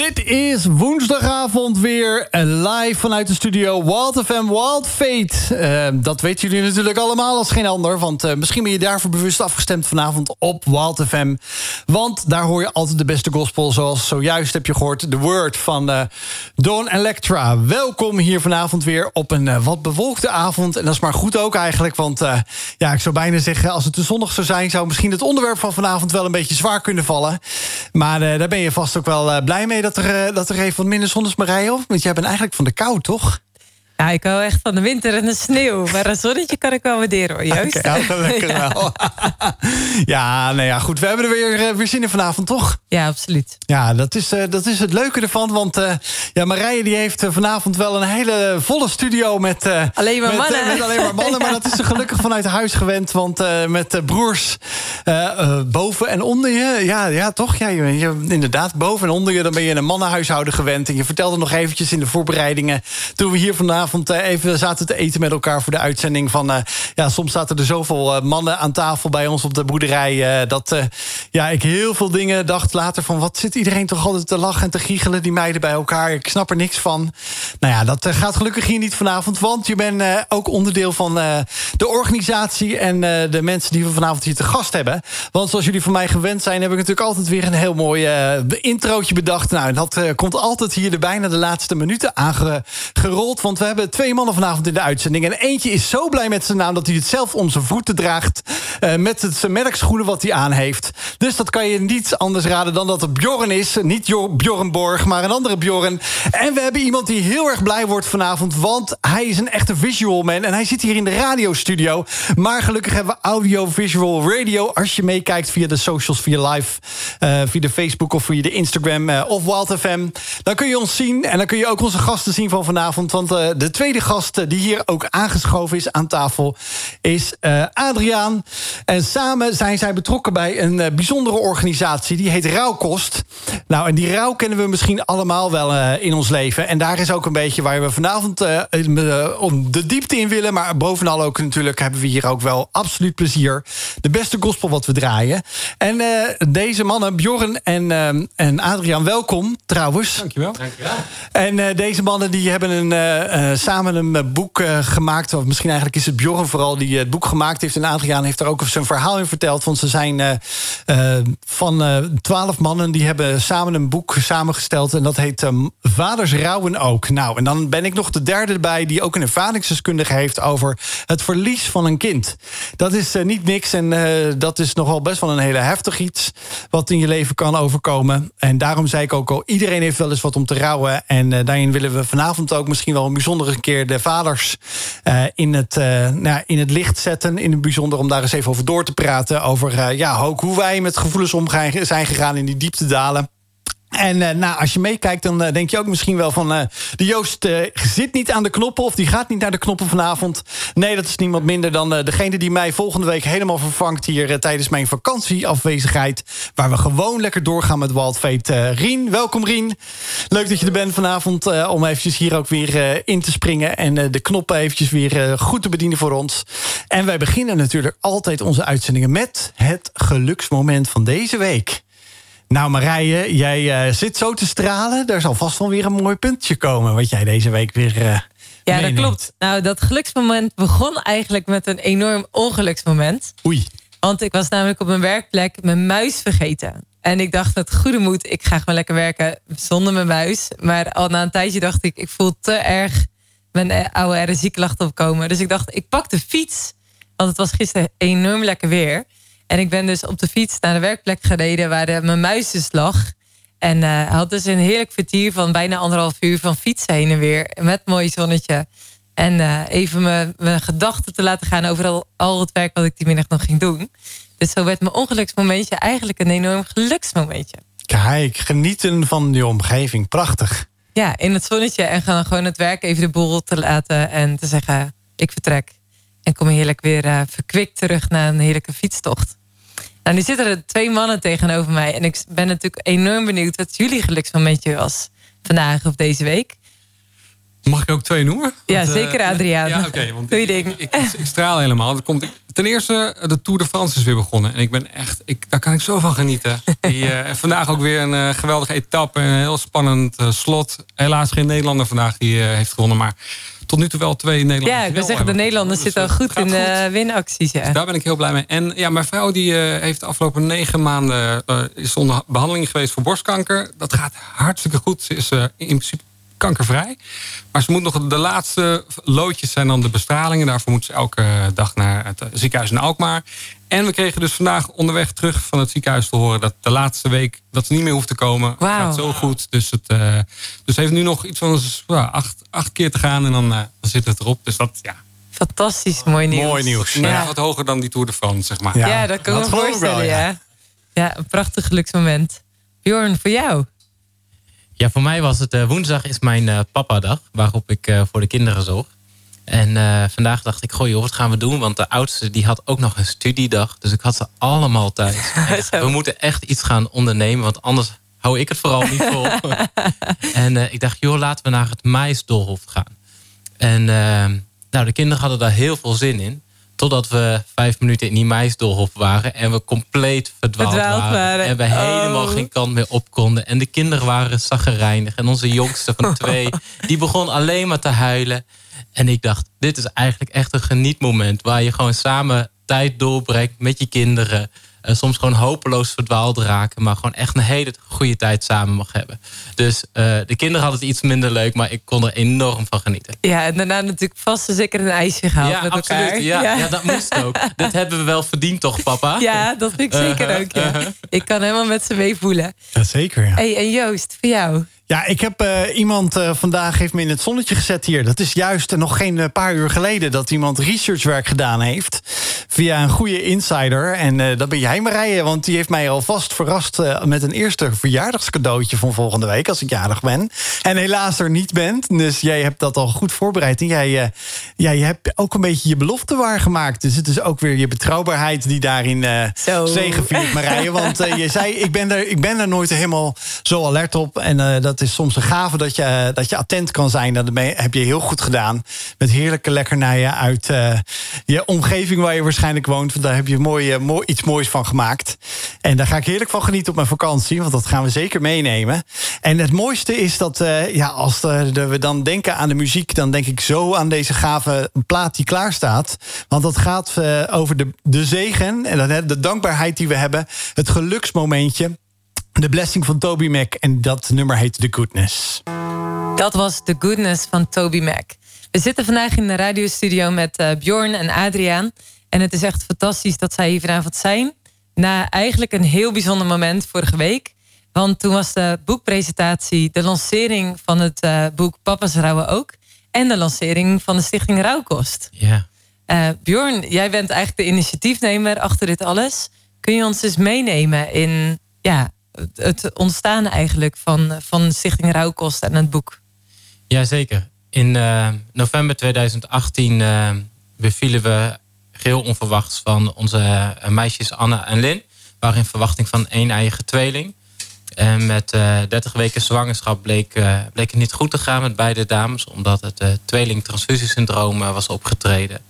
Dit is woensdagavond weer live vanuit de studio Wild FM Wild Fate. Uh, dat weten jullie natuurlijk allemaal als geen ander. Want uh, misschien ben je daarvoor bewust afgestemd vanavond op Wild FM. Want daar hoor je altijd de beste gospel. Zoals zojuist heb je gehoord. The Word van uh, Dawn Electra. Welkom hier vanavond weer op een wat bewolkte avond. En dat is maar goed ook eigenlijk. Want ja, ik zou bijna zeggen, als het te zonnig zou zijn... zou misschien het onderwerp van vanavond wel een beetje zwaar kunnen vallen. Maar daar ben je vast ook wel blij mee er, eh, dat er even wat minder zon is, Marije? Want jij bent eigenlijk van de kou, toch? Ja, ik hou echt van de winter en de sneeuw. Maar een zonnetje kan ik wel waarderen hoor, juist. Okay, ja, lekker ja. wel. ja, nou ja, goed. We hebben er weer, eh, weer zin in vanavond, toch? Ja, absoluut. Ja, dat is, uh, dat is het leuke ervan. Want uh, ja, Marije die heeft vanavond wel een hele volle studio met... Uh, alleen maar met, mannen. met alleen maar mannen. Maar dat is ze gelukkig vanuit huis gewend. Want met broers boven en onder je... Ja, ja toch? Ja, je, je, inderdaad, boven en onder je... dan ben je een mannenhuishouden gewend. En je vertelde nog eventjes in de voorbereidingen... toen we hier vanavond eh, even zaten te eten met elkaar voor de uitzending van... Uh, ja, soms zaten er zoveel uh, mannen aan tafel bij ons op de boerderij... Dat ja, ik heel veel dingen dacht later van... wat zit iedereen toch altijd te lachen en te giechelen, die meiden bij elkaar. Ik snap er niks van. Nou ja, dat gaat gelukkig hier niet vanavond... want je bent ook onderdeel van de organisatie... en de mensen die we vanavond hier te gast hebben. Want zoals jullie van mij gewend zijn... heb ik natuurlijk altijd weer een heel mooi introotje bedacht. Nou, dat komt altijd hier de bijna de laatste minuten aangerold... want we hebben twee mannen vanavond in de uitzending. En eentje is zo blij met zijn naam dat hij het zelf om zijn voeten draagt. Uh, met het, merkschoenen wat hij aan heeft. Dus dat kan je niet anders raden dan dat het Bjorn is. Niet jo Bjorn Borg, maar een andere Bjorn. En we hebben iemand die heel erg blij wordt vanavond. Want hij is een echte visual man. En hij zit hier in de radiostudio. Maar gelukkig hebben we audio, visual, radio. Als je meekijkt via de socials, via live, uh, via de Facebook of via de Instagram uh, of Wild FM. Dan kun je ons zien. En dan kun je ook onze gasten zien van vanavond. Want de de tweede gast eh, die hier ook aangeschoven is aan tafel is uh, Adriaan. En samen zijn zij betrokken bij een uh, bijzondere organisatie. Die heet Rouwkost. Nou, en die rouw kennen we misschien allemaal wel uh, in ons leven. En daar is ook een beetje waar we vanavond om de diepte in willen. Maar bovenal ook natuurlijk hebben we hier ook wel absoluut plezier. De beste gospel wat we draaien. En deze mannen, Bjorn en, en Adriaan, welkom trouwens. Dankjewel. Dankjewel. En deze mannen die hebben een samen een eh, boek uh, gemaakt. Of misschien eigenlijk is het Bjorn vooral die het boek gemaakt heeft. En Adriaan heeft er ook zijn verhaal in verteld. Want ze zijn van twaalf mannen die hebben samen een boek samengesteld. En dat heet um, Vaders Rouwen ook. Nou, en dan ben ik nog de derde erbij die ook een ervaringsdeskundige heeft over het verlies van een kind. Dat is niet niks en dat is nogal best wel een hele heftig iets wat in je leven kan overkomen. En daarom zei ik ook al, iedereen heeft wel eens wat om te rouwen. En daarin willen we vanavond ook misschien wel een bijzondere een keer de vaders uh, in, het, uh, nou, in het licht zetten. In het bijzonder om daar eens even over door te praten. Over uh, ja, ook hoe wij met gevoelens om zijn gegaan in die diepte dalen. En uh, nou, als je meekijkt, dan uh, denk je ook misschien wel van... Uh, de Joost zit niet aan de knoppen of die gaat niet naar de knoppen vanavond. Nee, dat is niemand minder dan degene die mij volgende week helemaal vervangt... hier tijdens mijn vakantieafwezigheid. Waar we gewoon lekker doorgaan met Wild Fate. Rien, welkom Rien. Leuk dat je er bent vanavond om eventjes hier ook weer in te springen... en de knoppen eventjes weer goed te bedienen voor ons. En wij beginnen natuurlijk altijd onze uitzendingen... met het geluksmoment van deze week. Nou Marije, jij uh, zit zo te stralen. Er zal vast wel weer een mooi puntje komen... wat jij deze week weer uh, Ja, meeneemt. dat klopt. Nou, dat geluksmoment begon eigenlijk met een enorm ongeluksmoment. Oei. Want ik was namelijk op mijn werkplek mijn muis vergeten. En ik dacht met goede moed, ik ga gewoon lekker werken zonder mijn muis. Maar al na een tijdje dacht ik, ik voel te erg mijn eh, oude RSI-klachten opkomen. Dus ik dacht, ik pak de fiets. Want het was gisteren enorm lekker weer... En ik ben dus op de fiets naar de werkplek gereden waar de, mijn muis dus lag. En uh, had dus een heerlijk vertier van bijna anderhalf uur van fietsen heen en weer. Met mooi zonnetje. En uh, even mijn, mijn gedachten te laten gaan over al, al het werk wat ik die middag nog ging doen. Dus zo werd mijn ongeluksmomentje eigenlijk een enorm geluksmomentje. Kijk, genieten van die omgeving. Prachtig. Ja, in het zonnetje en gaan gewoon het werk even de boel te laten en te zeggen, ik vertrek. En kom heerlijk weer uh, verkwikt terug naar een heerlijke fietstocht. Nou, nu zitten er twee mannen tegenover mij. En ik ben natuurlijk enorm benieuwd wat jullie geluksmomentje was vandaag of deze week. Mag ik ook twee noemen? Ja, want, zeker Adriaan. Ja, oké. want Doe je ding. Ik, ik, straal helemaal. Er komt, ten eerste, de Tour de France is weer begonnen. En ik ben echt, ik, daar kan ik zo van genieten. Die, uh, vandaag ook weer een uh, geweldige etappe. Een heel spannend uh, slot. Helaas geen Nederlander vandaag die heeft gewonnen. Maar tot nu toe wel twee Nederlanders. Ja, ik wil zeggen, de Nederlanders zitten al goed in de winacties. Ja. Dus daar ben ik heel blij mee. En ja, mijn vrouw die heeft de afgelopen negen maanden is onder behandeling geweest voor borstkanker. Dat gaat hartstikke goed. Ze is in principe kankervrij. Maar ze moet nog de laatste loodjes zijn dan de bestralingen. Daarvoor moet ze elke dag naar het ziekenhuis in Alkmaar. En we kregen dus vandaag onderweg terug van het ziekenhuis te horen... dat de laatste week dat ze niet meer hoeft te komen. Wow. gaat zo goed. Dus het uh, dus heeft nu nog iets van acht, acht keer te gaan en dan, uh, dan zit het erop. Dus dat, ja, Fantastisch mooi nieuws. Mooi nieuws. Ja. wat hoger dan die Tour de France, zeg maar. Ja, ja dat kan ik me voorstellen, wel, ja. ja. een prachtig geluksmoment. Bjorn, voor jou? Ja, voor mij was het uh, woensdag is mijn uh, papa-dag, waarop ik uh, voor de kinderen zorg. En vandaag dacht ik, goh joh, wat gaan we doen? Want de oudste die had ook nog een studiedag. Dus ik had ze allemaal thuis. we moeten echt iets gaan ondernemen, want anders hou ik het vooral niet vol. en ik dacht, joh, laten we naar het Maisdolhof gaan. En nou, de kinderen hadden daar heel veel zin in. Totdat we vijf minuten in die meisdolhof waren. En we compleet verdwaald, waren. En we helemaal oh. geen kant meer op konden. En de kinderen waren zaggerijnig. En onze jongste van twee, die begon alleen maar te huilen. En ik dacht, dit is eigenlijk echt een genietmoment. Waar je gewoon samen tijd doorbrengt met je kinderen. Uh, soms gewoon hopeloos verdwaald raken. Maar gewoon echt een hele goede tijd samen mag hebben. Dus uh, de kinderen hadden het iets minder leuk. Maar ik kon er enorm van genieten. Ja, en daarna natuurlijk vast en zeker een ijsje gehaald ja, met absoluut, elkaar. Ja, ja. ja, dat moest ook. Dit hebben we wel verdiend toch, papa? Ja, dat vind ik zeker ook. Ja. Ik kan helemaal met ze meevoelen. Ja, zeker. Ja. Hey, en Joost, voor jou? Ja, ik heb uh, iemand uh, vandaag heeft me in het zonnetje gezet hier. Dat is juist nog geen uh, paar uur geleden dat iemand researchwerk gedaan heeft. Via een goede insider. En dat ben jij Marije, want die heeft mij alvast verrast met een eerste verjaardagscadeautje van volgende week als ik jarig ben. En helaas er niet bent. Dus jij hebt dat al goed voorbereid. En jij, jij hebt ook een beetje je belofte waargemaakt. Dus het is ook weer je betrouwbaarheid die daarin uh, zegeviert, Marije. Want je zei, ik ben, er, ik ben er nooit helemaal zo alert op. En dat is soms een gave dat je, dat je attent kan zijn. Dat heb je heel goed gedaan. Met heerlijke lekkernijen uit uh, je omgeving waar je waarschijnlijk woont. Want daar heb je mooi, mooi, iets moois van gemaakt. En daar ga ik heerlijk van genieten op mijn vakantie. Want dat gaan we zeker meenemen. En het mooiste is dat ja, als we dan denken aan de muziek... dan denk ik zo aan deze gave plaat die klaar staat. Want dat gaat over de, de zegen en de dankbaarheid die we hebben. Het geluksmomentje. The Blessing van Toby Mac. En dat nummer heet The Goodness. Dat was The Goodness van Toby Mac. We zitten vandaag in de radiostudio met uh, Bjorn en Adriaan. En het is echt fantastisch dat zij hier vanavond zijn. Na eigenlijk een heel bijzonder moment vorige week. Want toen was de boekpresentatie, de lancering van het uh, boek Papa's Rouwen ook. En de lancering van de Stichting Rouwkost. Ja. Uh, Bjorn, jij bent eigenlijk de initiatiefnemer achter dit alles. Kun je ons eens meenemen in ja, het ontstaan eigenlijk van, van Stichting Rouwkost en het boek? Jazeker. In uh, november 2018 uh, bevielen we geheel onverwachts van onze uh, meisjes Anna en Lin. waren in verwachting van één eigen tweeling. En met 30 weken zwangerschap bleek, bleek het niet goed te gaan met beide dames. Omdat het tweeling-transfusiesyndroom was opgetreden.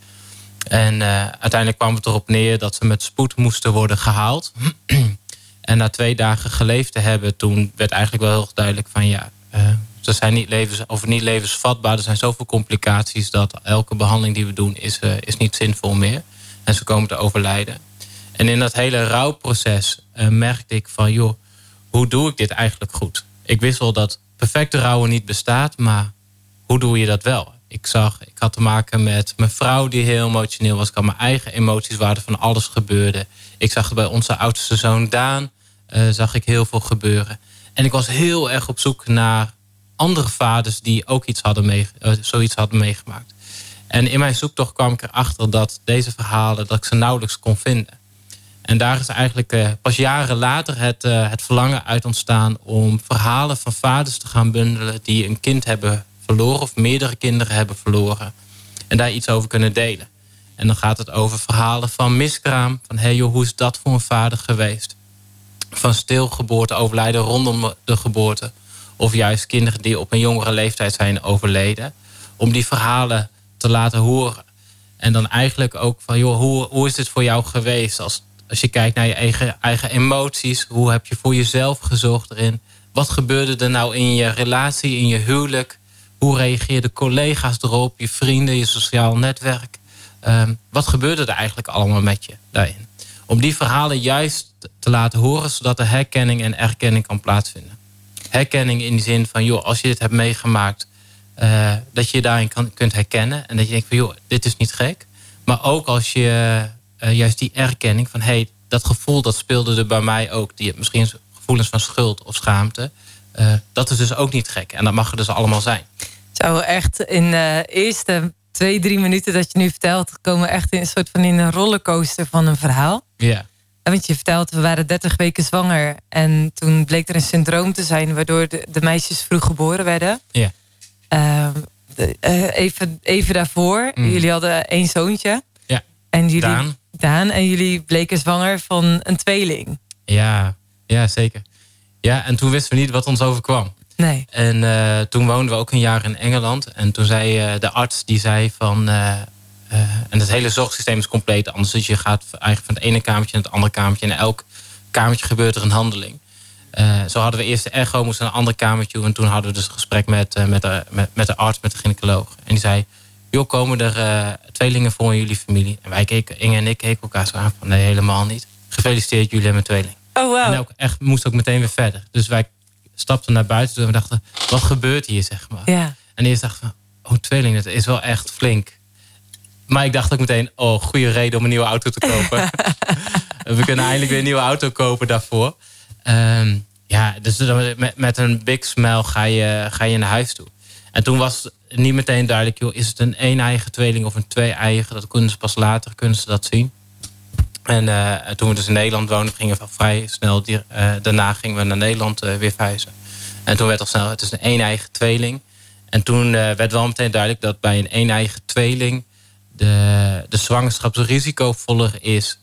En uiteindelijk kwam het erop neer dat ze met spoed moesten worden gehaald. En na twee dagen geleefd te hebben, toen werd eigenlijk wel heel duidelijk van ja, uh, ze zijn niet, levens, of niet levensvatbaar. Er zijn zoveel complicaties dat elke behandeling die we doen is, uh, is niet zinvol meer. En ze komen te overlijden. En in dat hele rouwproces uh, merkte ik van joh, hoe doe ik dit eigenlijk goed? Ik wist wel dat perfecte rouwen niet bestaat, maar hoe doe je dat wel? Ik zag, ik had te maken met mijn vrouw die heel emotioneel was. Ik had mijn eigen emoties waar er van alles gebeurde. Ik zag bij onze oudste zoon Daan. Uh, zag ik heel veel gebeuren. En ik was heel erg op zoek naar andere vaders die ook iets hadden mee, uh, zoiets hadden meegemaakt. En in mijn zoektocht kwam ik erachter dat deze verhalen, dat ik ze nauwelijks kon vinden. En daar is eigenlijk uh, pas jaren later het, het verlangen uit ontstaan om verhalen van vaders te gaan bundelen die een kind hebben verloren of meerdere kinderen hebben verloren. En daar iets over kunnen delen. En dan gaat het over verhalen van miskraam. Van hey joh, hoe is dat voor een vader geweest? Van stilgeboorte, overlijden rondom de geboorte. Of juist kinderen die op een jongere leeftijd zijn overleden. om die verhalen te laten horen. En dan eigenlijk ook van, joh, hoe, hoe is dit voor jou geweest? Als, als je kijkt naar je eigen, eigen emoties, hoe heb je voor jezelf gezorgd erin? Wat gebeurde er nou in je relatie, in je huwelijk? Hoe reageerden collega's erop, je vrienden, je sociaal netwerk? Um, wat gebeurde er eigenlijk allemaal met je daarin? Om die verhalen juist te laten horen, zodat de herkenning en erkenning kan plaatsvinden. Herkenning in de zin van, joh, als je dit hebt meegemaakt, uh, dat je je daarin kan, kunt herkennen. En dat je denkt van, joh, dit is niet gek. Maar ook als je uh, juist die erkenning van, hey, dat gevoel dat speelde er bij mij ook. Die misschien gevoelens van schuld of schaamte. Uh, dat is dus ook niet gek. En dat mag er dus allemaal zijn. Zo echt in de eerste twee, drie minuten dat je nu vertelt, komen we echt in een soort van in een rollercoaster van een verhaal. Ja. Want je vertelt, we waren 30 weken zwanger. En toen bleek er een syndroom te zijn waardoor de, de meisjes vroeg geboren werden. Ja. Uh, uh, even, even daarvoor, mm. jullie hadden één zoontje. Ja. En jullie, Daan. Daan. En jullie bleken zwanger van een tweeling. Ja, ja, zeker. Ja, en toen wisten we niet wat ons overkwam. Nee. En uh, toen woonden we ook een jaar in Engeland. En toen zei uh, de arts, die zei van... Uh, en het hele zorgsysteem is compleet anders. Dus je gaat eigenlijk van het ene kamertje naar het andere kamertje. En in elk kamertje gebeurt er een handeling. zo hadden we eerst de echo, moesten naar een ander kamertje. En toen hadden we dus een gesprek met, met, de, met, met de arts, met de gynaecoloog. En die zei, joh, komen er tweelingen voor in jullie familie? En wij keken, Inge en ik keken elkaar zo aan van, nee, helemaal niet. Gefeliciteerd, jullie hebben een tweeling. Oh, wow. En ook echt, moest ook meteen weer verder. Dus wij stapten naar buiten en we dachten, wat gebeurt hier, zeg maar. Ja. En eerst dachten we, oh, tweeling, dat is wel echt flink. Maar ik dacht ook meteen, oh, goede reden om een nieuwe auto te kopen. we kunnen eindelijk weer een nieuwe auto kopen daarvoor. Um, ja, dus met, met een big smile ga je, ga je naar huis toe. En toen was niet meteen duidelijk, joh, is het een een-eigen tweeling of een twee-eigen? Dat kunnen ze pas later, kunnen ze dat zien. En uh, toen we dus in Nederland woonden, gingen we vrij snel. Uh, daarna gingen we naar Nederland uh, weer verhuizen. En toen werd al snel, het is een een-eigen tweeling. En toen werd wel meteen duidelijk dat bij een een-eigen tweeling de, de zwangerschap risicovoller is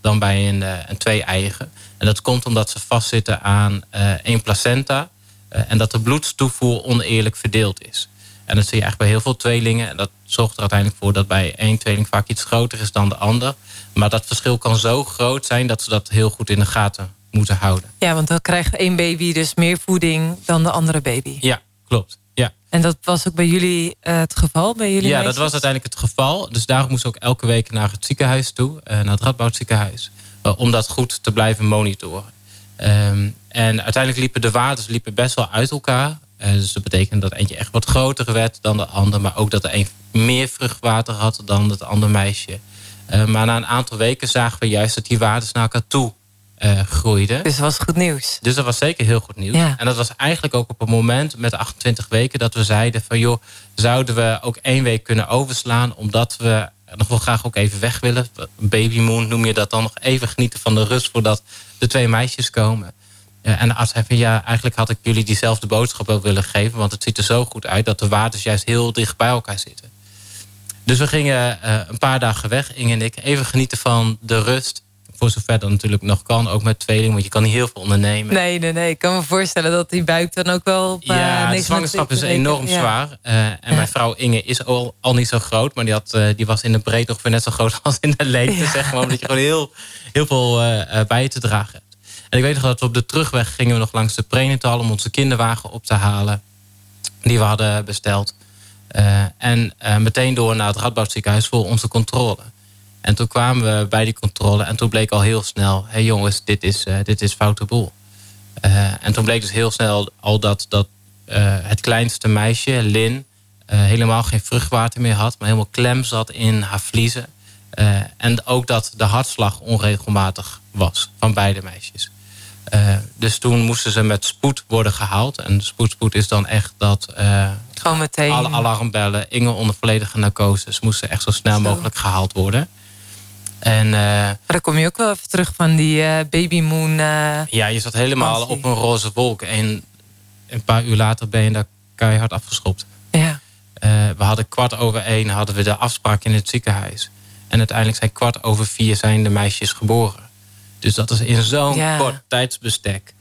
dan bij een, een twee-eigen. En dat komt omdat ze vastzitten aan één placenta. en dat de bloedstoevoer oneerlijk verdeeld is. En dat zie je eigenlijk bij heel veel tweelingen. En dat zorgt er uiteindelijk voor dat bij één tweeling vaak iets groter is dan de ander. Maar dat verschil kan zo groot zijn dat ze dat heel goed in de gaten moeten houden. Ja, want dan krijgt één baby dus meer voeding dan de andere baby. Ja, klopt. Ja. En dat was ook bij jullie uh, het geval? Bij jullie ja, meisjes? dat was uiteindelijk het geval. Dus daarom moest ook elke week naar het ziekenhuis toe, uh, naar het Radboud ziekenhuis. Uh, om dat goed te blijven monitoren. Um, en uiteindelijk liepen de waters liepen best wel uit elkaar. Uh, dus dat betekent dat eentje echt wat groter werd dan de ander. Maar ook dat er een meer vruchtwater had dan het andere meisje. Uh, maar na een aantal weken zagen we juist dat die waters naar elkaar toe uh, groeiden. Dus dat was goed nieuws. Dus dat was zeker heel goed nieuws. Ja. En dat was eigenlijk ook op het moment met 28 weken dat we zeiden van joh, zouden we ook één week kunnen overslaan omdat we nog wel graag ook even weg willen. Babymoon noem je dat dan nog even genieten van de rust voordat de twee meisjes komen. Ja, en de arts zei van ja, eigenlijk had ik jullie diezelfde boodschap ook willen geven. Want het ziet er zo goed uit dat de waters juist heel dicht bij elkaar zitten. Dus we gingen uh, een paar dagen weg, Inge en ik. Even genieten van de rust. Voor zover dat natuurlijk nog kan, ook met tweeling. Want je kan niet heel veel ondernemen. Nee, nee, nee. Ik kan me voorstellen dat die buik dan ook wel... Op, uh, ja, de zwangerschap is enorm ja. zwaar. Uh, en ja. mijn vrouw Inge is al, al niet zo groot. Maar die, had, die was in de breedte ongeveer net zo groot als in de lengte. Zeg maar, omdat je gewoon heel, heel veel bij je te dragen. En ik weet nog dat we op de terugweg gingen we nog langs de prenatal... om onze kinderwagen op te halen. Die we hadden besteld. Uh, en uh, meteen door naar het Radboudziekenhuis voor onze controle. En toen kwamen we bij die controle en toen bleek al heel snel... hé hey jongens, dit is, uh, dit is foute boel. en toen bleek dus heel snel al dat, dat het kleinste meisje, Lin... helemaal geen vruchtwater meer had... maar helemaal klem zat in haar vliezen. en ook dat de hartslag onregelmatig was van beide meisjes. Uh, dus toen moesten ze met spoed worden gehaald. En spoedspoed is dan echt dat... Uh, Gewoon meteen. Alle alarmbellen, Inge onder volledige narcose. moesten echt zo snel zo. mogelijk gehaald worden. En, uh, maar dan kom je ook wel even terug van die babymoon. ja, je zat helemaal op een roze wolk. En een paar uur later ben je daar keihard afgeschopt. Ja. we hadden kwart over één hadden we de afspraak in het ziekenhuis. En uiteindelijk zijn kwart over vier zijn de meisjes geboren. Dus dat is in zo'n ja. kort tijdsbestek.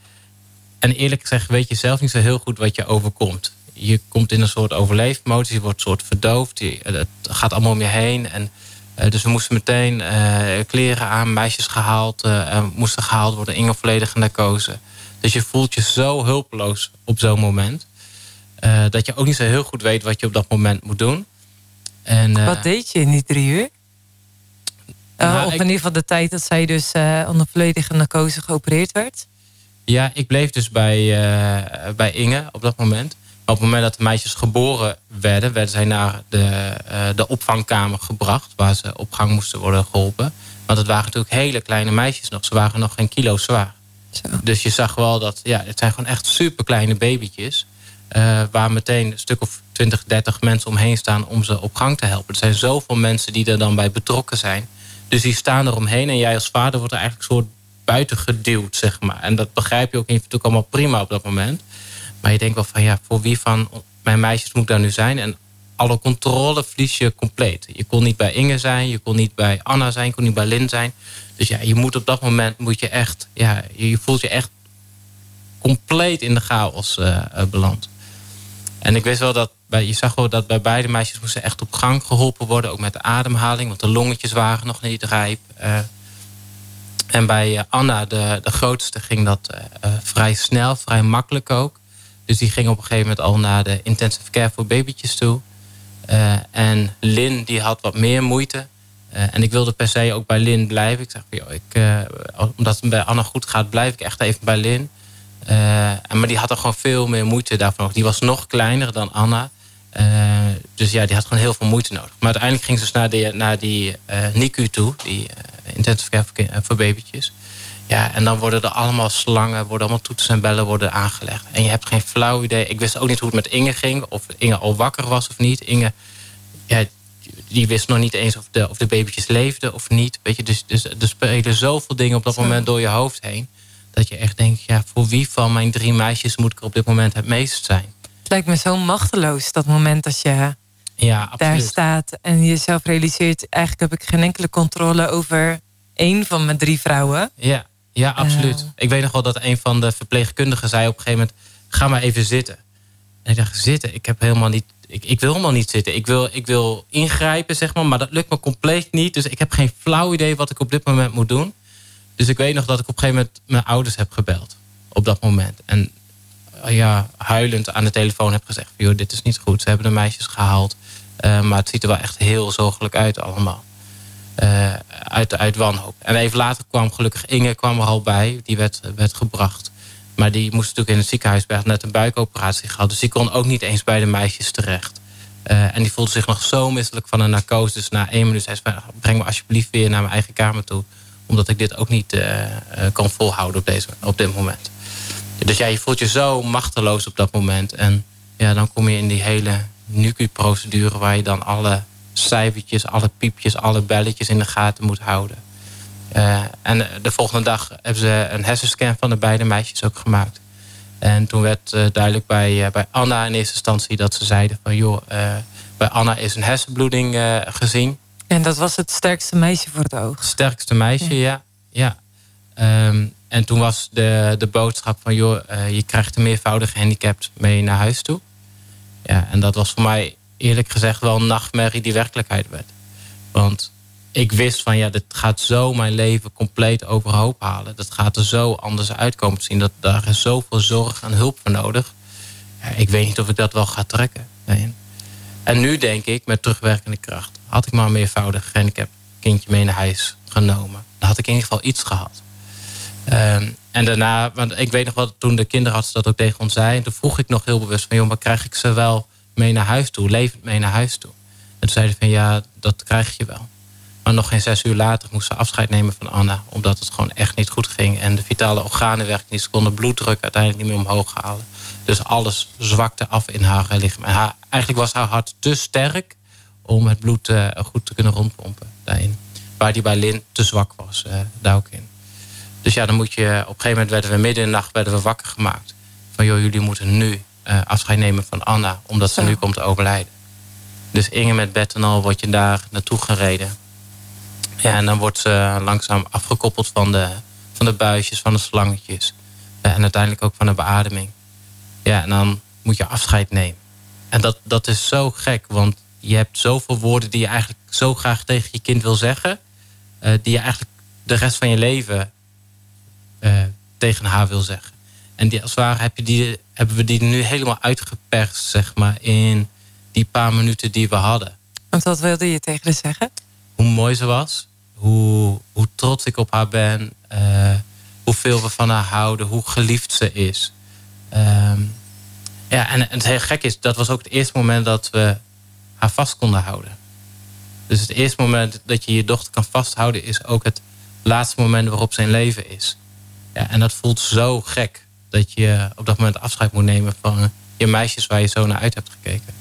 En eerlijk gezegd weet je zelf niet zo heel goed wat je overkomt. je komt in een soort overleefmodus. Je wordt een soort verdoofd. Je, het gaat allemaal om je heen. En, dus we moesten meteen kleren aan, meisjes gehaald. moesten gehaald worden, Inge volledige narcose. Dus je voelt je zo hulpeloos op zo'n moment. dat je ook niet zo heel goed weet wat je op dat moment moet doen. En, wat deed je in die drie uur? Nou, of in ieder geval de tijd dat zij dus onder volledige narcose geopereerd werd? Ja, ik bleef dus bij, uh, bij Inge op dat moment. Maar op het moment dat de meisjes geboren werden... werden zij naar de, de opvangkamer gebracht... waar ze op gang moesten worden geholpen. Want het waren natuurlijk hele kleine meisjes nog. Ze waren nog geen kilo zwaar. Zo. Dus je zag wel dat... Ja, het zijn gewoon echt super kleine babytjes... Uh, waar meteen een stuk of 20, 30 mensen omheen staan... om ze op gang te helpen. Er zijn zoveel mensen die er dan bij betrokken zijn. Dus die staan er omheen. En jij als vader wordt er eigenlijk een soort buiten geduwd, zeg maar. En dat begrijp je ook, ook allemaal prima op dat moment. Maar je denkt wel van, ja, voor wie van mijn meisjes moet ik daar nu zijn? En alle controle verlies je compleet. Je kon niet bij Inge zijn, je kon niet bij Anna zijn, je kon niet bij Lin zijn. Dus ja, je moet op dat moment, moet je echt, ja, je voelt je echt compleet in de chaos uh, beland. En ik wist wel dat, je zag wel dat bij beide meisjes moesten echt op gang geholpen worden. Ook met de ademhaling, want de longetjes waren nog niet rijp. Uh, en bij eh, Anna, de, de grootste, ging dat eh, eh, vrij snel, vrij makkelijk ook. Dus die ging op een gegeven moment al naar de intensive care voor babytjes toe. en Lin, die had wat meer moeite. en ik wilde per se ook bij Lin blijven. Ik zeg, joh, ik, omdat het bij Anna goed gaat, blijf ik echt even bij Lin. maar die had er gewoon veel meer moeite daarvan. Die was nog kleiner dan Anna. Dus ja, die had gewoon heel veel moeite nodig. Maar uiteindelijk ging ze dus naar, de, naar die NICU toe. Die intensive care voor, eh, voor babytjes. Ja, en dan worden er allemaal slangen, worden allemaal toetsen en bellen worden aangelegd. En je hebt geen flauw idee. Ik wist ook niet hoe het met Inge ging. Of Inge al wakker was of niet. Inge, ja, die wist nog niet eens of de, of de babytjes leefden of niet. Weet je, dus, dus er spelen zoveel dingen op dat moment door je hoofd heen. Dat je echt denkt, ja, voor wie van mijn drie meisjes moet ik op dit moment het meest zijn? Het lijkt me zo machteloos, dat moment dat je ja, daar staat en jezelf realiseert, eigenlijk heb ik geen enkele controle over één van mijn drie vrouwen. Ja, ja absoluut. Uh, ik weet nog wel dat een van de verpleegkundigen zei op een gegeven moment, ga maar even zitten. En ik dacht, zitten? Ik heb helemaal niet. Ik, ik wil helemaal niet zitten. Ik wil, ik wil ingrijpen, zeg maar, maar dat lukt me compleet niet. Dus ik heb geen flauw idee wat ik op dit moment moet doen. Dus ik weet nog dat ik op een gegeven moment mijn ouders heb gebeld. Op dat moment. En ja, huilend aan de telefoon heb gezegd: joh, dit is niet goed. Ze hebben de meisjes gehaald. Uh, maar het ziet er wel echt heel zorgelijk uit allemaal. Uh, uit, uit wanhoop. En even later kwam gelukkig Inge kwam er al bij. Die werd, werd gebracht. Maar die moest natuurlijk in het ziekenhuis bij net een buikoperatie gehad. Dus die kon ook niet eens bij de meisjes terecht. En die voelde zich nog zo misselijk van een narcose. Dus na één minuut zei ze, breng me alsjeblieft weer naar mijn eigen kamer toe. Omdat ik dit ook niet kan volhouden op, deze, op dit moment. Dus ja, je voelt je zo machteloos op dat moment. En ja, dan kom je in die hele NUCU-procedure... waar je dan alle cijfertjes, alle piepjes, alle belletjes in de gaten moet houden. Uh, en de volgende dag hebben ze een hersenscan van de beide meisjes ook gemaakt. En toen werd uh, duidelijk bij, uh, bij Anna in eerste instantie dat ze zeiden van joh, bij Anna is een hersenbloeding gezien. En dat was het sterkste meisje voor het oog? Het sterkste meisje, ja. ja. Um, en toen was de, de boodschap van joh, je krijgt een meervoudig gehandicapt mee naar huis toe. Ja, en dat was voor mij eerlijk gezegd wel een nachtmerrie die werkelijkheid werd. Want ik wist van ja, dit gaat zo mijn leven compleet overhoop halen. Dat gaat er zo anders uitkomen zien. Dat daar is zoveel zorg en hulp voor nodig. Ik weet niet of ik dat wel ga trekken. En nu denk ik, met terugwerkende kracht, had ik maar een meervoudig gehandicapt kindje mee naar huis genomen. Dan had ik in ieder geval iets gehad. Um, en daarna, want ik weet nog wat toen de kinderarts dat ook tegen ons zei. En toen vroeg ik nog heel bewust van, joh, maar krijg ik ze wel mee naar huis toe, levend mee naar huis toe. En toen zeiden van ja, dat krijg je wel. Maar nog geen zes uur later moest ze afscheid nemen van Anna. Omdat het gewoon echt niet goed ging. En de vitale organen werkten niet. Ze konden bloeddruk uiteindelijk niet meer omhoog halen. Dus alles zwakte af in haar lichaam. En eigenlijk was haar hart te sterk om het bloed uh, goed te kunnen rondpompen daarin. Waar die bij Lin te zwak was, uh, daar ook in. Dus ja, dan moet je... Op een gegeven moment werden we midden in de nacht werden we wakker gemaakt. Van joh, jullie moeten nu uh, afscheid nemen van Anna. Omdat ze nu komt te overlijden. Dus Inge met bed en al word je daar naartoe gereden. Ja, en dan wordt ze langzaam afgekoppeld van de, van de buisjes, van de slangetjes. en uiteindelijk ook van de beademing. Ja, en dan moet je afscheid nemen. en dat, dat is zo gek, want je hebt zoveel woorden die je eigenlijk zo graag tegen je kind wil zeggen, eh, die je eigenlijk de rest van je leven eh, tegen haar wil zeggen. En die, als het ware heb je die, hebben we die nu helemaal uitgeperst, zeg maar, in die paar minuten die we hadden. Want wat wilde je tegen haar zeggen? Hoe mooi ze was, hoe, hoe trots ik op haar ben, uh, hoeveel we van haar houden, hoe geliefd ze is. Ehm, ja, en, en het heel gek is, dat was ook het eerste moment dat we haar vast konden houden. Dus het eerste moment dat je je dochter kan vasthouden... is ook het laatste moment waarop zijn leven is. Ja, en dat voelt zo gek. Dat je op dat moment afscheid moet nemen van je meisjes waar je zo naar uit hebt gekeken.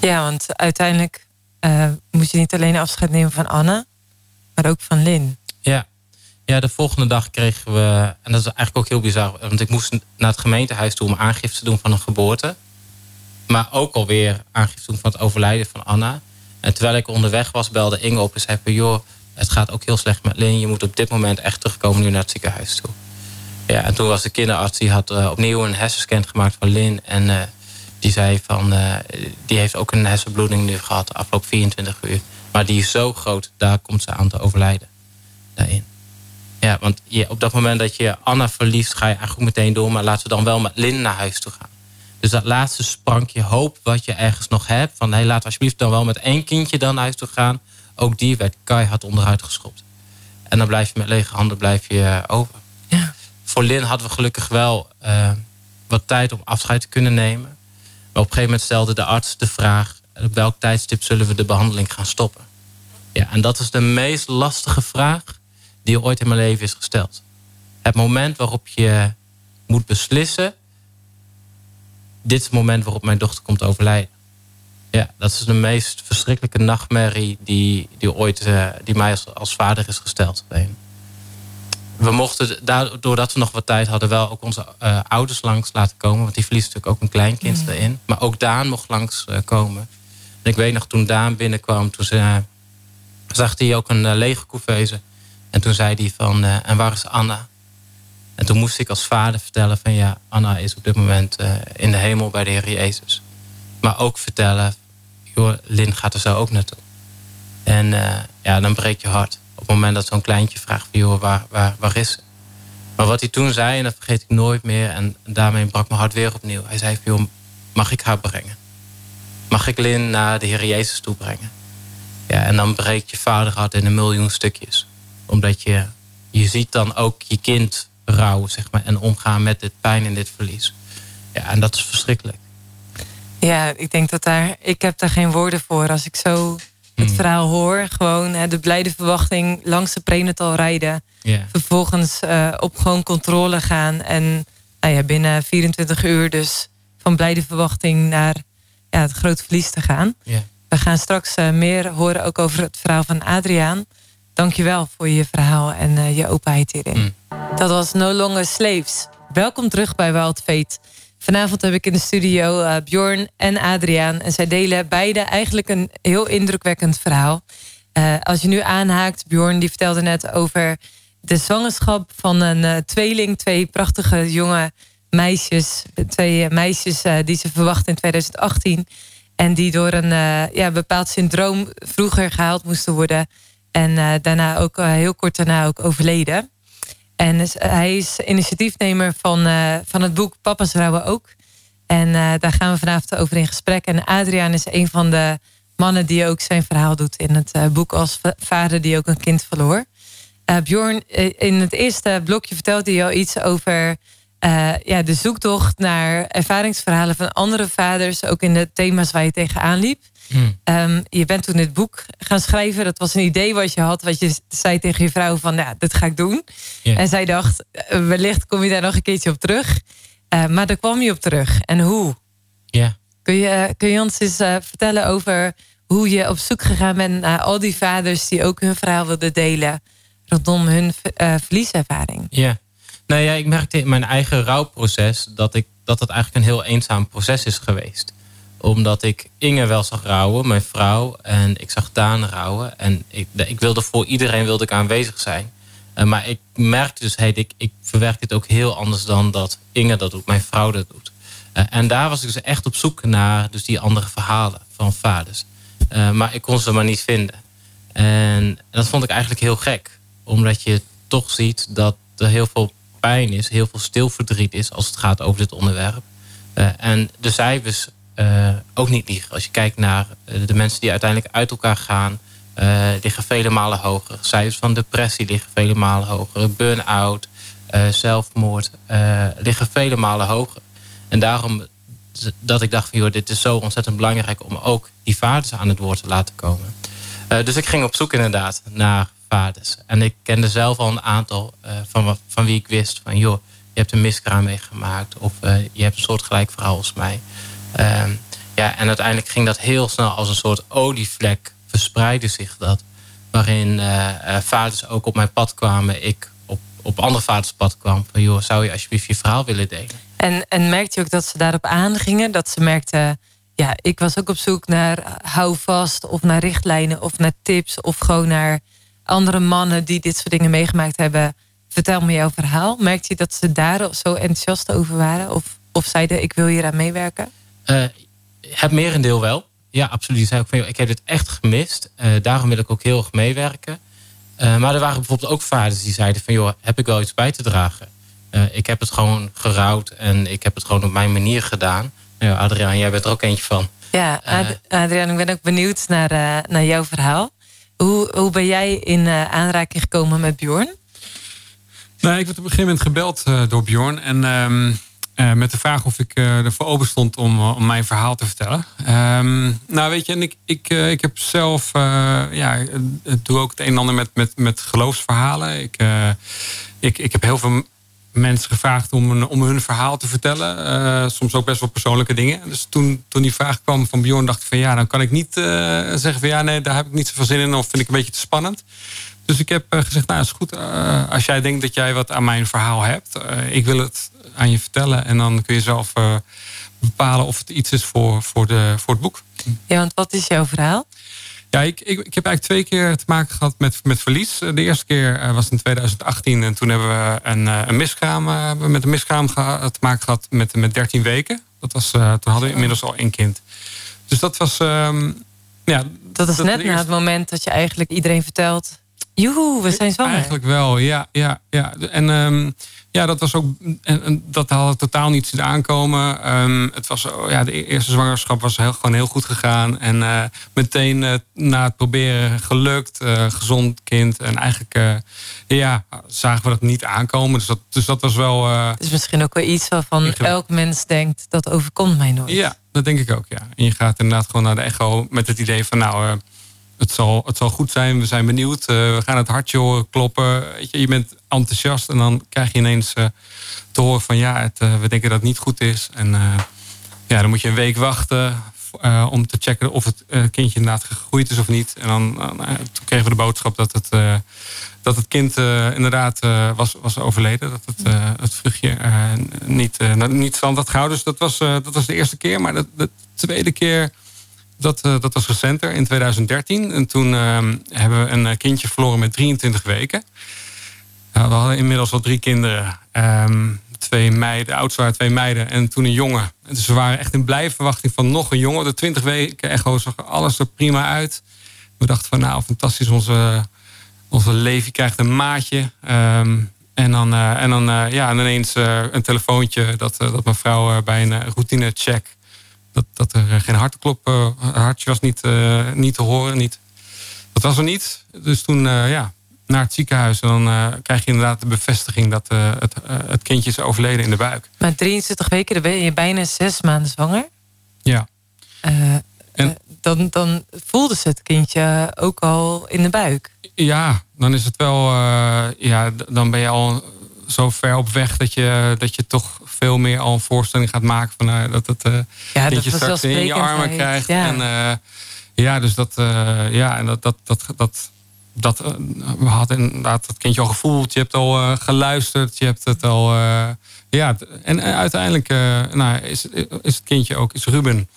Ja, want uiteindelijk uh, moet je niet alleen afscheid nemen van Anne... maar ook van Lin. Ja. ja, de volgende dag kregen we... en dat is eigenlijk ook heel bizar... want ik moest naar het gemeentehuis toe om aangifte te doen van een geboorte... maar ook alweer aangifte doen van het overlijden van Anna... En terwijl ik onderweg was, belde Inge op en zei van... joh, het gaat ook heel slecht met Lin. Je moet op dit moment echt terugkomen nu naar het ziekenhuis toe. Ja, en toen was de kinderarts, die had uh, opnieuw een hersenscan gemaakt van Lin. En uh, die zei van, uh, die heeft ook een hersenbloeding nu gehad de afgelopen 24 uur. Maar die is zo groot, daar komt ze aan te overlijden. Daarin. Ja, want je, op dat moment dat je Anna verliest, ga je eigenlijk meteen door. Maar laten we dan wel met Lin naar huis toe gaan. Dus dat laatste sprankje hoop wat je ergens nog hebt. Van hey, laat alsjeblieft dan wel met één kindje dan uit toe gaan. Ook die werd keihard onderuit geschopt. En dan blijf je met lege handen blijf je eh, over. Voor Lin hadden we gelukkig wel uh, wat tijd om afscheid te kunnen nemen. Maar op een gegeven moment stelde de arts de vraag... op welk tijdstip zullen we de behandeling gaan stoppen? Ja, en dat is de meest lastige vraag die ooit in mijn leven is gesteld. Het moment waarop je moet beslissen dit is het moment waarop mijn dochter komt overlijden. Ja, dat is de meest verschrikkelijke nachtmerrie die, die ooit uh, die mij als, als, vader is gesteld. We mochten, doordat we nog wat tijd hadden, wel ook onze uh, ouders langs laten komen. Want die verliest natuurlijk ook een kleinkind mm. erin. Maar ook Daan mocht langs uh, komen. En ik weet nog, toen Daan binnenkwam, toen ze, zag hij ook een lege couveuse. En toen zei hij van, en waar is Anna? En toen moest ik als vader vertellen van ja, Anna is op dit moment in de hemel bij de Heer Jezus. Maar ook vertellen, joh, Lin gaat er zo ook naartoe. En ja, dan breekt je hart. Het moment dat zo'n kleintje vraagt van joh, waar, waar, waar is ze? Maar wat hij toen zei, en dat vergeet ik nooit meer. En daarmee brak mijn hart weer opnieuw. Hij zei van joh, mag ik haar brengen? Mag ik Lin naar de Heer Jezus toe brengen? Ja, en dan breekt je vaderhart in een miljoen stukjes. Omdat je, je ziet dan ook je kind rouw, zeg maar, en omgaan met dit pijn en dit verlies. Ja, en dat is verschrikkelijk. Ja, ik denk dat daar, ik heb daar geen woorden voor. Als ik zo het hmm. verhaal hoor, gewoon hè, de blijde verwachting langs de prenatal rijden. Yeah. Vervolgens uh, op gewoon controle gaan. En nou ja, binnen 24 uur dus van blijde verwachting naar ja, het grote verlies te gaan. Yeah. We gaan straks uh, meer horen ook over het verhaal van Adriaan. Dankjewel voor je verhaal en uh, je openheid hierin. Mm. Dat was No Longer Slaves. Welkom terug bij Wild Fate. Vanavond heb ik in de studio uh, Bjorn en Adriaan. En zij delen beide eigenlijk een heel indrukwekkend verhaal. Uh, als je nu aanhaakt, Bjorn die vertelde net over de zwangerschap van een tweeling. Twee prachtige jonge meisjes. Twee meisjes die ze verwachten in 2018. En die door een ja, bepaald syndroom vroeger gehaald moesten worden. En daarna ook heel kort daarna ook overleden. En dus, eh, hij is initiatiefnemer van, uh, van het boek Papa's Rouwen ook. En uh, daar gaan we vanavond over in gesprek. En Adriaan is een van de mannen die ook zijn verhaal doet in het boek als vader die ook een kind verloor. Bjorn, in het eerste blokje vertelde hij al iets over ja, de zoektocht naar ervaringsverhalen van andere vaders. Ook in de thema's waar je tegenaan liep. Hmm. Um, je bent toen dit boek gaan schrijven. Dat was een idee wat je had. Wat je zei tegen je vrouw van, ja, dit ga ik doen. Yeah. En zij dacht, uh, wellicht kom je daar nog een keertje op terug. Uh, maar daar kwam je op terug. En hoe? Ja. Kun, je, kun je ons eens uh, vertellen over hoe je op zoek gegaan bent naar al die vaders die ook hun verhaal wilden delen rondom hun verlieservaring? Ja. Nou ja, ik merkte in mijn eigen rouwproces dat ik dat het eigenlijk een heel eenzaam proces is geweest omdat ik Inge wel zag rouwen, mijn vrouw. En ik zag Daan rouwen. En ik, ik wilde voor iedereen wilde ik aanwezig zijn. Uh, maar ik merkte dus, hey, ik, ik verwerk dit ook heel anders dan dat Inge dat doet, mijn vrouw dat doet. en daar was ik dus echt op zoek naar dus die andere verhalen van vaders. maar ik kon ze maar niet vinden. En dat vond ik eigenlijk heel gek. Omdat je toch ziet dat er heel veel pijn is, heel veel stilverdriet is als het gaat over dit onderwerp. en de cijfers ook niet liegen. Als je kijkt naar de mensen die uiteindelijk uit elkaar gaan, uh, liggen vele malen hoger. Cijfers van depressie liggen vele malen hoger. Burn-out, zelfmoord liggen vele malen hoger. En daarom dat ik dacht van joh, dit is zo ontzettend belangrijk om ook die vaders aan het woord te laten komen. dus ik ging op zoek inderdaad naar vaders. En ik kende zelf al een aantal van, van wie ik wist van joh, je hebt een miskraam meegemaakt of je hebt een soortgelijk verhaal als mij. Ehm, ja, en uiteindelijk ging dat heel snel als een soort olievlek verspreidde zich dat. Waarin uh, vaders ook op mijn pad kwamen. Ik op, op andere vaders pad kwam. Van joh, zou je alsjeblieft je verhaal willen delen? En, en merkte je ook dat ze daarop aangingen? Dat ze merkten, ja, ik was ook op zoek naar houvast of naar richtlijnen of naar tips of gewoon naar andere mannen die dit soort dingen meegemaakt hebben. Vertel me jouw verhaal. Merkte je dat ze daar zo enthousiast over waren? Of, of zeiden ik wil hier aan meewerken? Uh, het merendeel wel. Ja, absoluut. Zei ook van, ik heb dit echt gemist. Uh, daarom wil ik ook heel erg meewerken. Uh, maar er waren bijvoorbeeld ook vaders die zeiden van... joh, heb ik wel iets bij te dragen? Uh, ik heb het gewoon gerouwd en ik heb het gewoon op mijn manier gedaan. Nou, Adriaan, jij bent er ook eentje van. Ja, Ad Adriaan, ik ben ook benieuwd naar, naar jouw verhaal. Hoe, hoe ben jij in aanraking gekomen met Bjorn? Nou, ik werd op een gegeven moment gebeld door Bjorn. En... Um uh, met de vraag of ik uh, ervoor open stond om, uh, om mijn verhaal te vertellen. Um, nou, weet je, en ik, ik, ik heb zelf, ja, doe ook het een en ander met, met, met geloofsverhalen. Ik, ik, ik heb heel veel mensen gevraagd om, om hun verhaal te vertellen. soms ook best wel persoonlijke dingen. Dus toen, toen die vraag kwam van Bjorn, dacht ik van ja, dan kan ik niet zeggen van ja, nee, daar heb ik niet zoveel zin in. Of vind ik een beetje te spannend. Dus ik heb gezegd, nou is goed, als jij denkt dat jij wat aan mijn verhaal hebt. ik wil het aan je vertellen. En dan kun je zelf bepalen of het iets is voor, voor, de, voor het boek. Ja, want wat is jouw verhaal? Ja, ik, ik, ik heb eigenlijk twee keer te maken gehad met, met verlies. De eerste keer eh, was in 2018 en toen hebben we een, eh, een miskraam, met een miskraam te maken gehad met, met 13 weken. Dat was, toen hadden we inmiddels al één kind. Dus dat was. Um, ja, dat is net na het moment dat je eigenlijk iedereen vertelt. Joehoe, we zijn zwanger. Eigenlijk wel, ja. ja, ja. En um, ja, dat was ook. En, dat had totaal niet zien aankomen. Um, het was, ja, de e-, eerste zwangerschap was heel, gewoon heel goed gegaan. En uh, meteen uh, na het proberen gelukt. Uh, gezond kind. En eigenlijk ja, zagen we dat niet aankomen. Dus dat, dus dat was wel. Het is misschien ook wel iets waarvan elk mens denkt: dat overkomt mij nooit. Ja, dat denk ik ook. Ja. En je gaat inderdaad gewoon naar de echo met het idee van: nou het zal, het zal goed zijn, we zijn benieuwd. Uh, we gaan het hartje horen kloppen. Je, je, bent enthousiast en dan krijg je ineens uh, te horen van ja, het, uh, we denken dat het niet goed is. En ja, dan moet je een week wachten om te checken of het kindje inderdaad gegroeid is of niet. En dan toen kregen we de boodschap dat het, dat het kind inderdaad was, was overleden. Dat het, het vruchtje niet, niet had gehouden. Dus dat was, dat was de eerste keer. Maar de tweede keer dat, uh, dat was recenter, in 2013. En toen uh, hebben we een eh, kindje verloren met 23 weken. We hadden inmiddels al drie kinderen. Um, twee meiden, de oudste waren twee meiden en toen een jongen. Dus we waren echt in blije verwachting van nog een jongen. De 20 weken echo zag alles er prima uit. We dachten van nou, fantastisch, onze, onze Levi krijgt een maatje. Um, en dan, en dan ja, en ineens een telefoontje dat, dat mijn vrouw bij een routinecheck dat, dat er eh, geen hartklop, uh, hartje was niet, uh, niet te horen. Niet. Dat was er niet. Dus toen uh, ja, naar het ziekenhuis. En dan krijg je inderdaad de bevestiging dat het, het kindje is overleden in de buik. Maar 23 weken, dan ben je bijna zes maanden zwanger. Ja. en, dan, dan voelde ze het kindje ook al in de buik. Ja, dan is het wel. ja, dan ben je al zo ver op weg dat je, dat je toch veel meer al een voorstelling gaat maken van uh, dat het uh, ja, dat je straks in je armen krijgt. Ja. En uh, ja, dus dat, ja, en dat, dat, dat, dat, dat we hadden inderdaad dat kindje al gevoeld. Je hebt al geluisterd, je hebt het al. ja, en uiteindelijk nou, is, is het kindje ook, is Ruben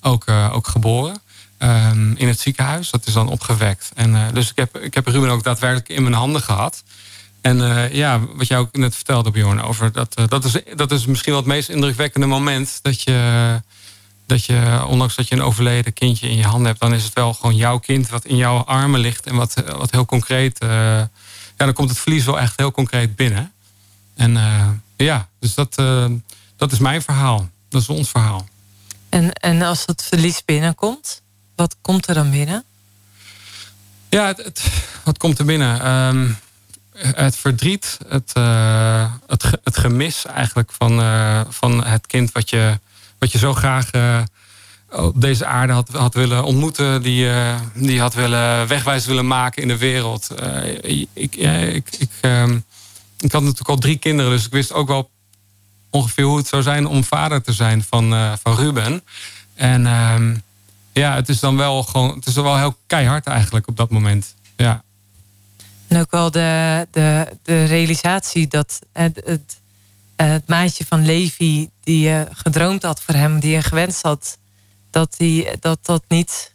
ook, ook geboren. Um, in het ziekenhuis. Dat is dan opgewekt. En, dus ik heb, ik heb Ruben ook daadwerkelijk in mijn handen gehad. En ja, wat jij ook net vertelde, Bjorn, over dat, dat, is, dat is misschien wel het meest indrukwekkende moment. Dat je, dat je, ondanks dat je een overleden kindje in je handen hebt, dan is het wel gewoon jouw kind wat in jouw armen ligt. En wat, wat heel concreet, ja, dan komt het verlies wel echt heel concreet binnen. En ja, dus dat, dat is mijn verhaal. Dat is ons verhaal. En, en als het verlies binnenkomt, wat komt er dan binnen? Ja, het, wat komt er binnen? Um, het verdriet, het, uh, het, het, gemis eigenlijk van, uh, van het kind wat je, wat je zo graag uh, op deze aarde had, had willen ontmoeten, die, die had willen wegwijs willen maken in de wereld. ik, ik, ik, um, ik had natuurlijk al drie kinderen, dus ik wist ook wel ongeveer hoe het zou zijn om vader te zijn van, van Ruben. En um, ja, het is dan wel gewoon, het is wel heel keihard eigenlijk op dat moment. Ja. En ook wel de, de, de realisatie dat het, het, het maatje van Levi, die je gedroomd had voor hem, die je gewenst had, dat die, dat, dat niet,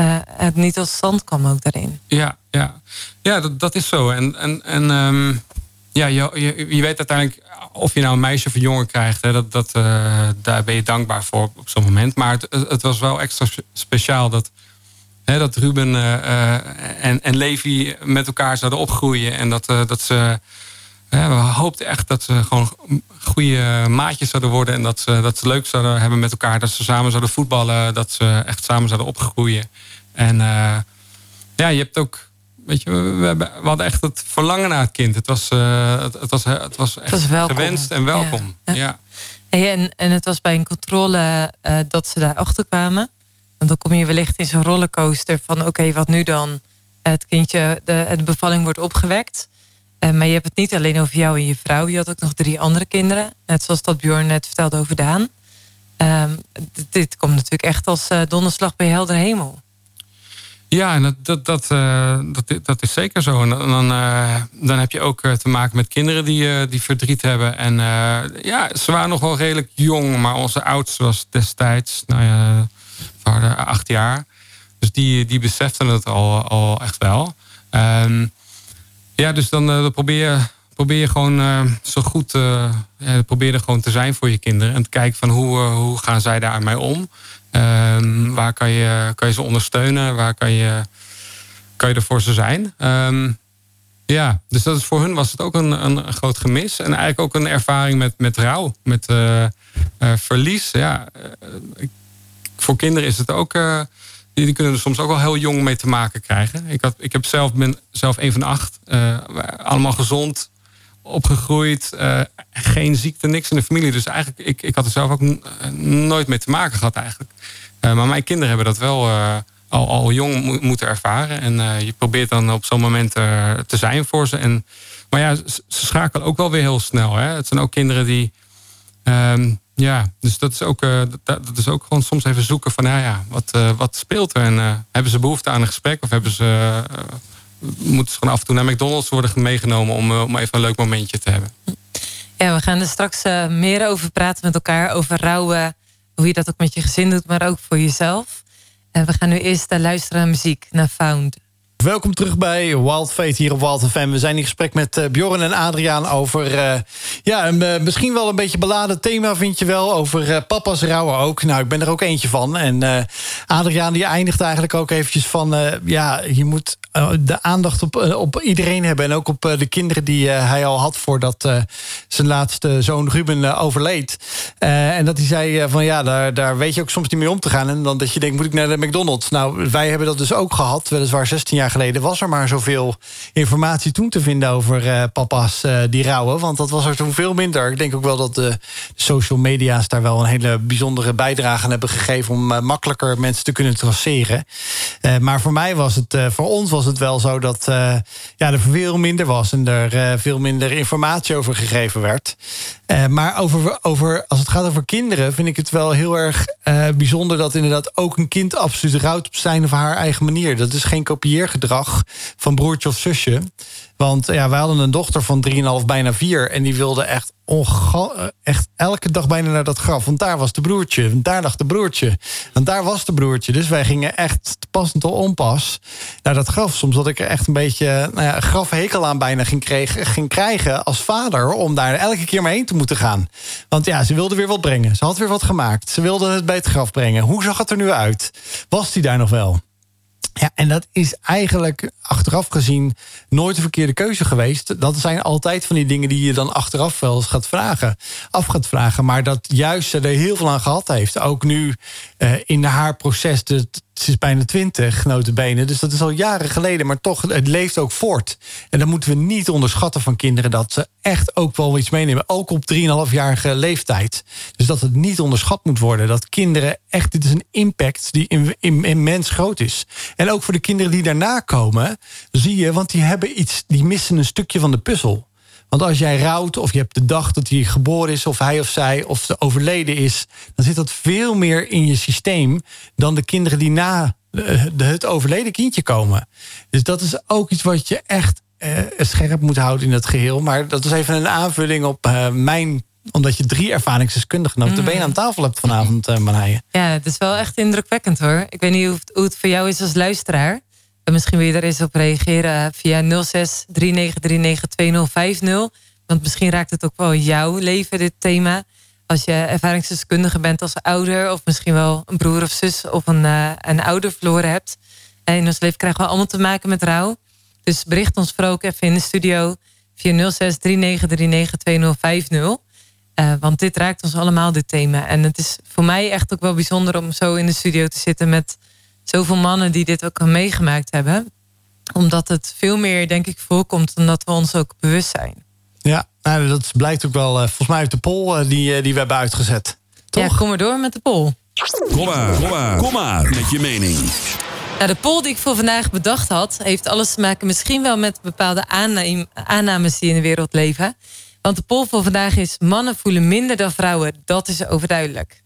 uh, het niet tot stand kwam ook daarin. Ja, ja. ja dat, dat is zo. En, en, en um, ja, je, je, je, weet uiteindelijk of je nou een meisje of een jongen krijgt. Hè, dat, dat, daar ben je dankbaar voor op zo'n moment. Maar het, het, was wel extra speciaal dat, hè, dat Ruben uh, en, en Levi met elkaar zouden opgroeien. En dat, dat ze. we hoopten echt dat ze gewoon goede maatjes zouden worden. En dat ze, dat ze leuk zouden hebben met elkaar. Dat ze samen zouden voetballen. Dat ze echt samen zouden opgroeien. En ja, je hebt ook weet je, we, we, hadden echt het verlangen naar het kind. Het was, uh, het, het, was, het was echt gewenst en welkom. Ja. en, en het was bij een controle uh, dat ze daar achter kwamen. En dan kom je wellicht in zo'n rollercoaster van oké, wat nu dan? Het kindje, de, de bevalling wordt opgewekt. Uh, maar je hebt het niet alleen over jou en je vrouw. Je had ook nog drie andere kinderen. Net zoals dat Bjorn net vertelde over Daan. Um, dit komt natuurlijk echt als donderslag bij helder hemel. Ja, dat, dat, dat, uh, dat, dat, is zeker zo. En dan, dan heb je ook te maken met kinderen die, die verdriet hebben. En ja, ze waren nog wel redelijk jong, maar onze oudste was destijds, nou ja, waren acht jaar. Dus die, die beseften het al, al echt wel. Um, ja, dus dan, dan probeer, je, probeer je gewoon zo goed ja, probeer er gewoon te zijn voor je kinderen. En te kijken van hoe, hoe gaan zij daarmee om. Um, waar kan je, kan je ze ondersteunen? Waar kan je, kan je er voor ze zijn? Um, ja, dus dat is voor hun was het ook een, een, groot gemis. En eigenlijk ook een ervaring met, met rouw, met verlies. Ja, voor kinderen is het ook. Die, die, kunnen er soms ook wel heel jong mee te maken krijgen. Ik, had, ik heb zelf, ben zelf een van acht. allemaal gezond, opgegroeid. geen ziekte, niks in de familie. Dus eigenlijk, ik, ik had er zelf ook nooit mee te maken gehad eigenlijk. Eh, maar mijn kinderen hebben dat wel eh, al, al jong moeten ervaren. En eh, je probeert dan op zo'n moment te zijn voor ze. En, maar ja, ze schakelen ook wel weer heel snel. Hè? Het zijn ook kinderen die... Ehm, ja, dus dat is, ook, dat, dat, is ook gewoon soms even zoeken van... Nou ja, wat, wat speelt er? En hebben ze behoefte aan een gesprek? Of hebben ze moeten ze gewoon af en toe naar McDonald's worden meegenomen om, om even een leuk momentje te hebben. Ja, we gaan er straks meer over praten met elkaar. Over rouwen, hoe je dat ook met je gezin doet, maar ook voor jezelf. En we gaan nu eerst luisteren naar muziek, naar Found. Welkom terug bij Wild Fate hier op Wild FM. We zijn in gesprek met uh, Bjorn en Adriaan over... Uh, ja, een, uh, misschien wel een beetje beladen thema vind je wel. Over papa's rouwen ook. Nou, ik ben er ook eentje van. En Adriaan die eindigt eigenlijk ook eventjes van... ja, je moet de aandacht op, op iedereen hebben. En ook op de kinderen die hij al had... voordat zijn laatste zoon Ruben overleed. en dat hij zei van ja, daar, daar weet je ook soms niet mee om te gaan. En dan dat je denkt, moet ik naar de McDonald's? Nou, wij hebben dat dus ook gehad. Weliswaar 16 jaar geleden was er maar zoveel informatie toen te vinden over uh, papa's uh, die rouwen. Want dat was er toen veel minder. Ik denk ook wel dat de social media's daar wel een hele bijzondere bijdrage hebben gegeven om uh, makkelijker mensen te kunnen traceren. maar voor mij was het, voor ons was het wel zo dat ja, er veel minder was en er veel minder informatie over gegeven werd. maar over, over, als het gaat over kinderen, vind ik het wel heel erg bijzonder dat inderdaad ook een kind absoluut rouwt op zijn of haar eigen manier. Dat is geen kopieergedrag van broertje of zusje. Want ja, wij hadden een dochter van 3,5, bijna 4. En die wilde echt, onga- echt elke dag bijna naar dat graf. Want daar was de broertje. Want daar lag de broertje. Want daar was de broertje. Dus wij gingen echt passend al onpas naar dat graf. Soms dat ik er echt een beetje nou ja, grafhekel aan bijna ging, kreeg, ging krijgen als vader. Om daar elke keer maar heen te moeten gaan. Want ja, ze wilde weer wat brengen. Ze had weer wat gemaakt. Ze wilde het bij het graf brengen. Hoe zag het er nu uit? Was die daar nog wel? Ja, en dat is eigenlijk achteraf gezien nooit een verkeerde keuze geweest. Dat zijn altijd van die dingen die je dan achteraf wel eens gaat vragen, af gaat vragen. Maar dat juist er heel veel aan gehad heeft. Ook nu eh, in haar proces, de, ze is bijna twintig, notabene. Dus dat is al jaren geleden, maar toch, het leeft ook voort. En dat moeten we niet onderschatten van kinderen... dat ze echt ook wel iets meenemen. Ook op 3,5-jarige leeftijd. Dus dat het niet onderschat moet worden. Dat kinderen echt, dit is een impact die immens groot is. En ook voor de kinderen die daarna komen, zie je... want die hebben iets, die missen een stukje van de puzzel. Want als jij rouwt of je hebt de dag dat hij geboren is... of hij of zij of ze overleden is... dan zit dat veel meer in je systeem... dan de kinderen die na eh, het overleden kindje komen. Dus dat is ook iets wat je echt eh, scherp moet houden in het geheel. Maar dat is even een aanvulling op eh, mijn... omdat je drie ervaringsdeskundigen op de been aan tafel hebt vanavond, Marije. Ja, het is wel echt indrukwekkend hoor. Ik weet niet hoe het, hoe het voor jou is als luisteraar. En misschien wil je daar eens op reageren via 06 3939 2050. Want misschien raakt het ook wel jouw leven, dit thema. Als je ervaringsdeskundige bent als ouder, of misschien wel een broer of zus of een, eh, een ouder verloren hebt. En in ons leven krijgen we allemaal te maken met rouw. Dus bericht ons vooral ook even in de studio via 06 3939 2050. Eh, want dit raakt ons allemaal, dit thema. En het is voor mij echt ook wel bijzonder om zo in de studio te zitten met zoveel mannen die dit ook al meegemaakt hebben. Omdat het veel meer, denk ik, voorkomt dan dat we ons ook bewust zijn. Ja, nou, dat blijkt ook wel eh, volgens mij uit de poll eh, die, eh, die we hebben uitgezet. Toch? Ja, kom maar door met de poll. Kom maar, kom maar, kom maar met je mening. Nou, de poll die ik voor vandaag bedacht had, heeft alles te maken misschien wel met bepaalde aanna- aannames die in de wereld leven. Want de poll voor vandaag is: mannen voelen minder dan vrouwen. Dat is overduidelijk.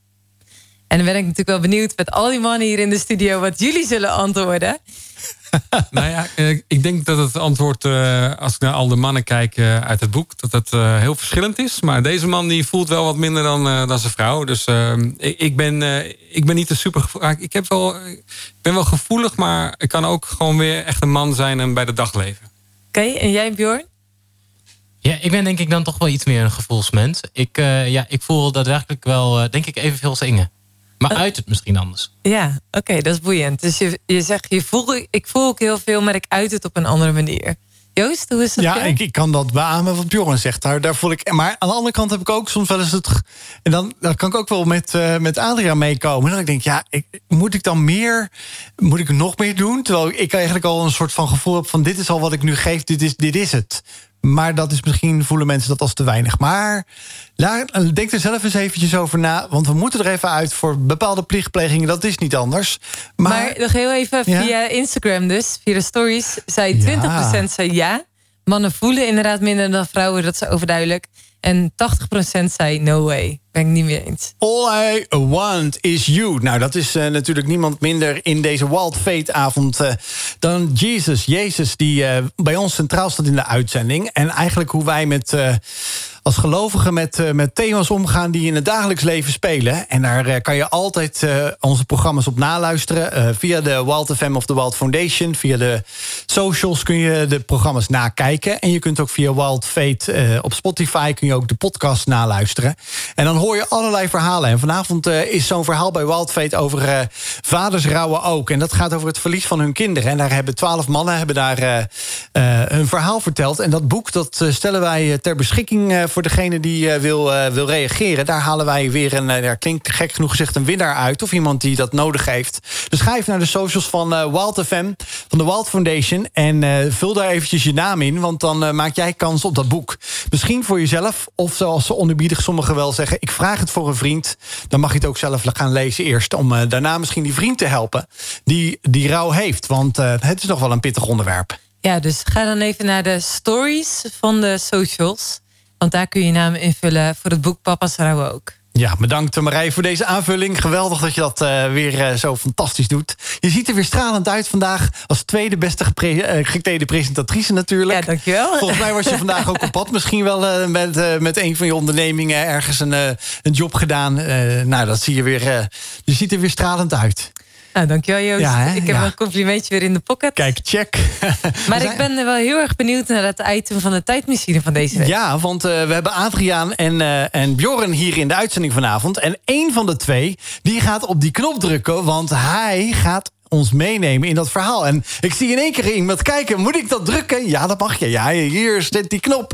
En dan ben ik natuurlijk wel benieuwd met al die mannen hier in de studio wat jullie zullen antwoorden. Nou ja, eh, ik denk dat het antwoord, eh, als ik naar al de mannen kijk eh, uit het boek, dat het eh, heel verschillend is. Maar deze man die voelt wel wat minder dan, eh, dan zijn vrouw. Dus ik, ik, ben, eh, ik ben niet te super gevoelig. Ik, heb wel, ik ben wel gevoelig, maar ik kan ook gewoon weer echt een man zijn en bij de dag leven. Oké, en jij Bjorn? Ja, ik ben denk ik dan toch wel iets meer een gevoelsmens. Ik, eh, ja, ik voel daadwerkelijk wel, eh, denk ik, evenveel als Inge. Maar uit het misschien anders. Ja, oké, dat is boeiend. Dus je, je zegt, je voel, ik voel ook heel veel, maar ik uit het op een andere manier. Joost, hoe is dat? Ja, ik, ik kan dat beamen wat Bjorn zegt. Daar, daar voel ik. Maar aan de andere kant heb ik ook soms wel eens het. En dan, dan kan ik ook wel met, eh met Adria meekomen. En dan denk ik, ja, ik, moet ik dan meer. Moet ik nog meer doen? Terwijl ik eigenlijk al een soort van gevoel heb van: dit is al wat ik nu geef, dit is, dit is het. Maar dat is misschien voelen mensen dat als te weinig. Maar denk er zelf eens eventjes over na. Want we moeten er even uit voor bepaalde plichtplegingen. Dat is niet anders. Maar, Maar nog heel even Ja? via Instagram dus, via de stories, zei 20% zei ja. Mannen voelen inderdaad minder dan vrouwen, dat is overduidelijk. En 80% zei no way. Ben ik niet mee eens. All I want is you. Nou, dat is eh, natuurlijk niemand minder in deze Wild Fate avond eh, dan Jesus. Jezus, die eh, bij ons centraal staat in de uitzending. En eigenlijk hoe wij met, als gelovigen met, eh, met thema's omgaan die in het dagelijks leven spelen. En daar eh, kan je altijd eh, onze programma's op naluisteren. via de Wild FM of de Wild Foundation. Via de socials kun je de programma's nakijken. En je kunt ook via Wild Fate op Spotify kun je ook de podcast naluisteren. En dan hoor je allerlei verhalen. En vanavond is zo'n verhaal bij Wild Fate over vaders rouwen ook. En dat gaat over het verlies van hun kinderen. En daar hebben twaalf mannen hebben daar hun verhaal verteld. En dat boek dat stellen wij ter beschikking voor degene die eh, wil, eh, wil reageren. Daar halen wij weer een, eh, ja, klinkt gek genoeg gezegd, een winnaar uit. Of iemand die dat nodig heeft. Dus ga even naar de socials van eh, Wild FM, van de Wild Foundation. En eh, vul daar eventjes je naam in. Want dan eh, maak jij kans op dat boek. Misschien voor jezelf. Of zoals ze onerbiedig sommigen wel zeggen. Ik vraag het voor een vriend. Dan mag je het ook zelf gaan lezen eerst. Om eh, daarna misschien die vriend te helpen. Die die rouw heeft. Want eh, het is nog wel een pittig onderwerp. Ja, dus ga dan even naar de stories van de socials. Want daar kun je namen invullen voor het boek Papa's Rouwen ook. Ja, bedankt Marij voor deze aanvulling. Geweldig dat je dat uh, weer uh, zo fantastisch doet. Je ziet er weer stralend uit vandaag. Als tweede beste uh, geklede presentatrice natuurlijk. Ja, dankjewel. Volgens mij was je vandaag ook op pad. Misschien wel met, met een van je ondernemingen ergens een, een job gedaan. nou, dat zie je weer. je ziet er weer stralend uit. Nou, dankjewel Joost. Ja, ik heb Ja. een complimentje weer in de pocket. Kijk, check. maar ik ben wel heel erg benieuwd naar het item van de tijdmachine van deze week. Ja, want eh, we hebben Adriaan en, eh, en Bjorn hier in de uitzending vanavond. En één van de twee die gaat op die knop drukken, want hij gaat ons meenemen in dat verhaal. En ik zie in één keer iemand kijken, moet ik dat drukken? Ja, dat mag je. Ja, hier zit die knop.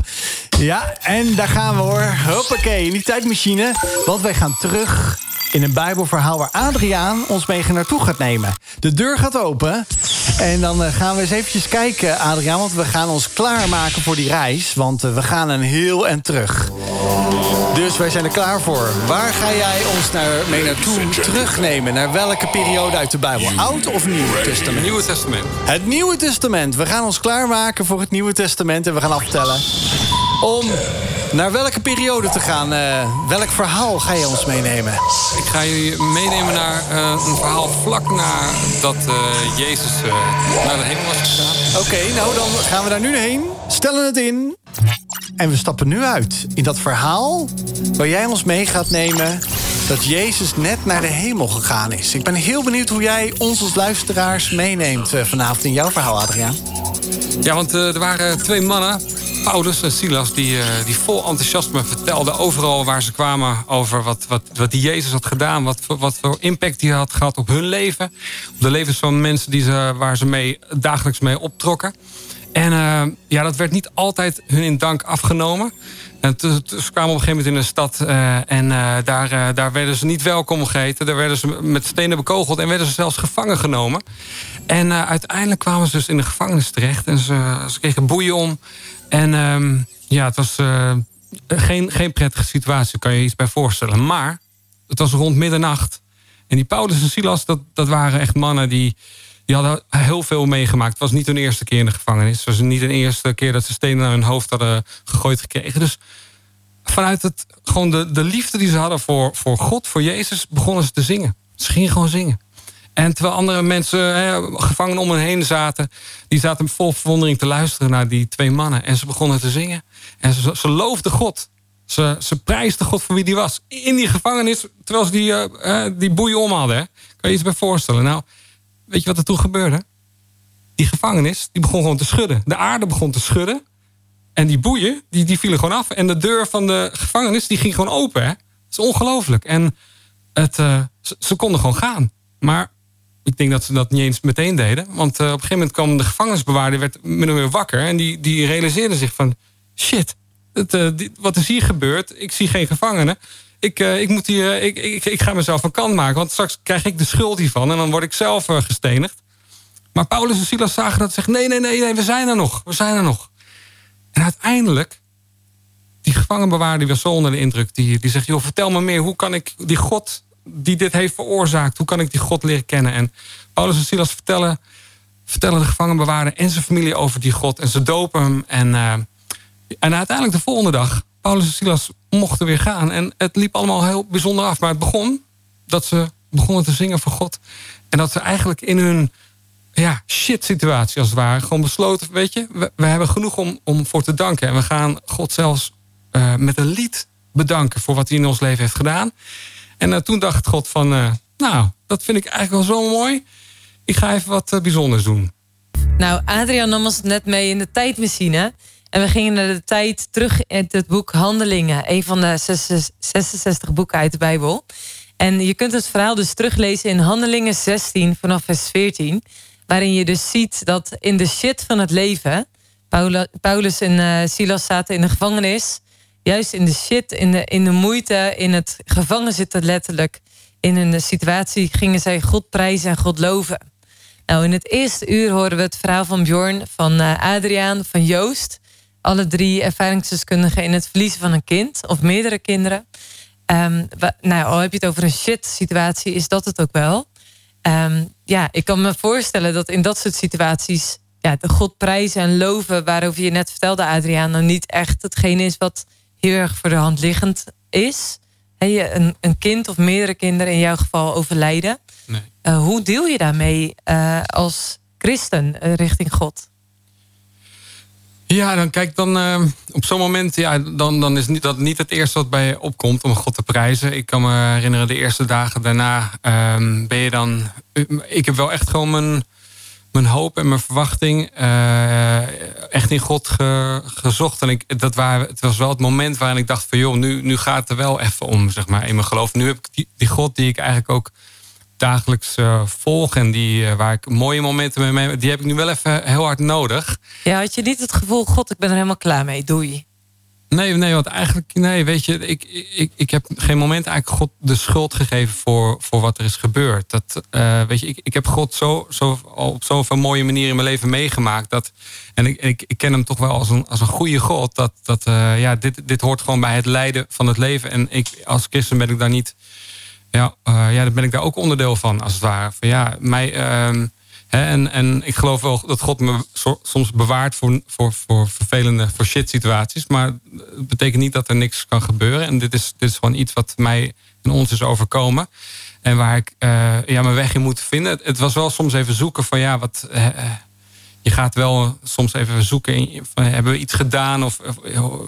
Ja, en daar gaan we hoor. Hoppakee, in die tijdmachine. Want wij gaan terug in een bijbelverhaal waar Adriaan ons mee naartoe gaat nemen. De deur gaat open en dan eh, gaan we eens eventjes kijken, Adriaan... want we gaan ons klaarmaken voor die reis, want eh, we gaan een heel en terug. Dus wij zijn er klaar voor. Waar ga jij ons naar, mee naartoe terugnemen? Naar welke periode uit de Bijbel? Oud of Nieuw Testament? Nieuwe Testament. Het Nieuwe Testament. We gaan ons klaarmaken voor het Nieuwe Testament en we gaan aftellen. Om naar welke periode te gaan? eh, welk verhaal ga je ons meenemen? Ik ga jullie meenemen naar eh, een verhaal vlak nadat eh Jezus naar de hemel was gegaan. Oké, nou dan gaan we daar nu heen. Stellen het in. En we stappen nu uit in dat verhaal waar jij ons mee gaat nemen dat Jezus net naar de hemel gegaan is. Ik ben heel benieuwd hoe jij ons als luisteraars meeneemt vanavond in jouw verhaal, Adriaan. Ja, want er waren twee mannen, Paulus en Silas, die, eh, die vol enthousiasme vertelden overal waar ze kwamen over wat, wat, wat die Jezus had gedaan, wat, wat voor impact hij had gehad op hun leven, op de levens van mensen die ze, waar ze mee, dagelijks mee optrokken. En eh, ja, dat werd niet altijd hun in dank afgenomen. En ze kwamen op een gegeven moment in een stad eh, en eh, daar, eh, daar werden ze niet welkom geheten. Daar werden ze met stenen bekogeld en werden ze zelfs gevangen genomen. En uiteindelijk kwamen ze dus in de gevangenis terecht en ze, ze kregen boeien om. En ehm, ja, het was geen, geen prettige situatie, kan je je iets bij voorstellen. Maar het was rond middernacht. En die Paulus en Silas, dat, dat waren echt mannen die, die hadden heel veel meegemaakt. Het was niet hun eerste keer in de gevangenis. Het was niet de eerste keer dat ze stenen naar hun hoofd hadden gegooid gekregen. Dus vanuit het, gewoon de, de liefde die ze hadden voor, voor God, voor Jezus, begonnen ze te zingen. Ze gingen gewoon zingen. En terwijl andere mensen hè, gevangen om hen heen zaten... die zaten vol verwondering te luisteren naar die twee mannen. En ze begonnen te zingen. En ze, ze loofden God. Ze, ze prijsden God voor wie die was. In die gevangenis, terwijl ze die, eh, eh, die boeien om hadden. Hè. Kan je iets bij voorstellen? Nou, weet je wat er toen gebeurde? Die gevangenis, die begon gewoon te schudden. De aarde begon te schudden. En die boeien, die, die vielen gewoon af. En de deur van de gevangenis, die ging gewoon open. Hè? Dat is ongelooflijk. En het, eh, ze, konden gewoon gaan. Maar ik denk dat ze dat niet eens meteen deden. Want eh, op een gegeven moment kwam de gevangenisbewaarder... werd min of meer wakker. En die, die realiseerde zich van... shit, het, eh, wat is hier gebeurd? Ik zie geen gevangenen. Ik, eh, ik, moet hier, ik, ik, ik ga mezelf van kant maken. Want straks krijg ik de schuld hiervan. En dan word ik zelf eh, gestenigd. Maar Paulus en Silas zagen dat ze zeggen... nee, nee, nee, nee, we zijn er nog. We zijn er nog. En uiteindelijk, die gevangenbewaarder die was zo onder de indruk. Die, die zegt, joh, vertel me meer. Hoe kan ik die God die dit heeft veroorzaakt... hoe kan ik die God leren kennen? En Paulus en Silas vertellen, vertellen de gevangenbewaarder... en zijn familie over die God. En ze dopen hem. En, eh, en uiteindelijk de volgende dag... Paulus en Silas mochten weer gaan. En het liep allemaal heel bijzonder af. Maar het begon dat ze begonnen te zingen voor God. En dat ze eigenlijk in hun ja, shit situatie als het ware. Gewoon besloten, weet je, we, hebben genoeg om, om voor te danken. En we gaan God zelfs eh, met een lied bedanken voor wat hij in ons leven heeft gedaan. En eh, toen dacht God van, eh, nou, dat vind ik eigenlijk wel zo mooi. Ik ga even wat bijzonders doen. Nou, Adrian nam ons net mee in de tijdmachine. En we gingen naar de tijd terug in het boek Handelingen. Een van de 66 66 boeken uit de Bijbel. En je kunt het verhaal dus teruglezen in Handelingen 16 vanaf vers 14. Waarin je dus ziet dat in de shit van het leven... Paulus en eh, Silas zaten in de gevangenis. Juist in de shit, in de, in de moeite, in het gevangen zitten letterlijk. In een situatie gingen zij God prijzen en God loven. Nou, in het eerste uur horen we het verhaal van Bjorn, van eh, Adriaan, van Joost. Alle drie ervaringsdeskundigen in het verliezen van een kind of meerdere kinderen. Ehm, nou, al heb je het over een shit situatie, is dat het ook wel. Ehm, ja, ik kan me voorstellen dat in dat soort situaties ja, de God prijzen en loven, waarover je net vertelde, Adriaan, nou niet echt hetgeen is wat heel erg voor de hand liggend is. hey, een, een kind of meerdere kinderen in jouw geval overlijden. Nee. Uh, hoe deel je daarmee uh, als christen uh, richting God? Ja, dan kijk dan uh, op zo'n moment, ja, dan, dan is niet, dat niet het eerste wat bij je opkomt om God te prijzen. Ik kan me herinneren, de eerste dagen daarna um, ben je dan. Ik heb wel echt gewoon mijn, mijn hoop en mijn verwachting uh, echt in God ge, gezocht. En ik, dat waren, het was wel het moment waarin ik dacht van joh, nu, nu gaat het er wel even om, zeg maar, in mijn geloof. Nu heb ik die God die ik eigenlijk ook dagelijks uh, volg en die, uh, waar ik mooie momenten mee mee, die heb ik nu wel even heel hard nodig. Ja, had je niet het gevoel, god, ik ben er helemaal klaar mee, doei? Nee, nee, want eigenlijk, nee, weet je, ik, ik, ik heb geen moment eigenlijk God de schuld gegeven voor, voor wat er is gebeurd. Dat, uh, weet je, ik, ik heb God zo, zo, op zoveel mooie manieren in mijn leven meegemaakt. Dat, en ik, ik, ik ken hem toch wel als een, als een goede God. Dat, dat ja, dit, dit hoort gewoon bij het lijden van het leven. En ik, als christen ben ik daar niet ja, uh, ja, dan ben ik daar ook onderdeel van, als het ware. Van, ja, mij, uh, hè, en, en ik geloof wel dat God me so, soms bewaart voor, voor, voor vervelende, voor shit situaties. Maar het betekent niet dat er niks kan gebeuren. En dit is, dit is gewoon iets wat mij en ons is overkomen. En waar ik uh, ja, mijn weg in moet vinden. Het, was wel soms even zoeken van ja, wat je gaat wel soms even zoeken. Hebben we iets gedaan? Of,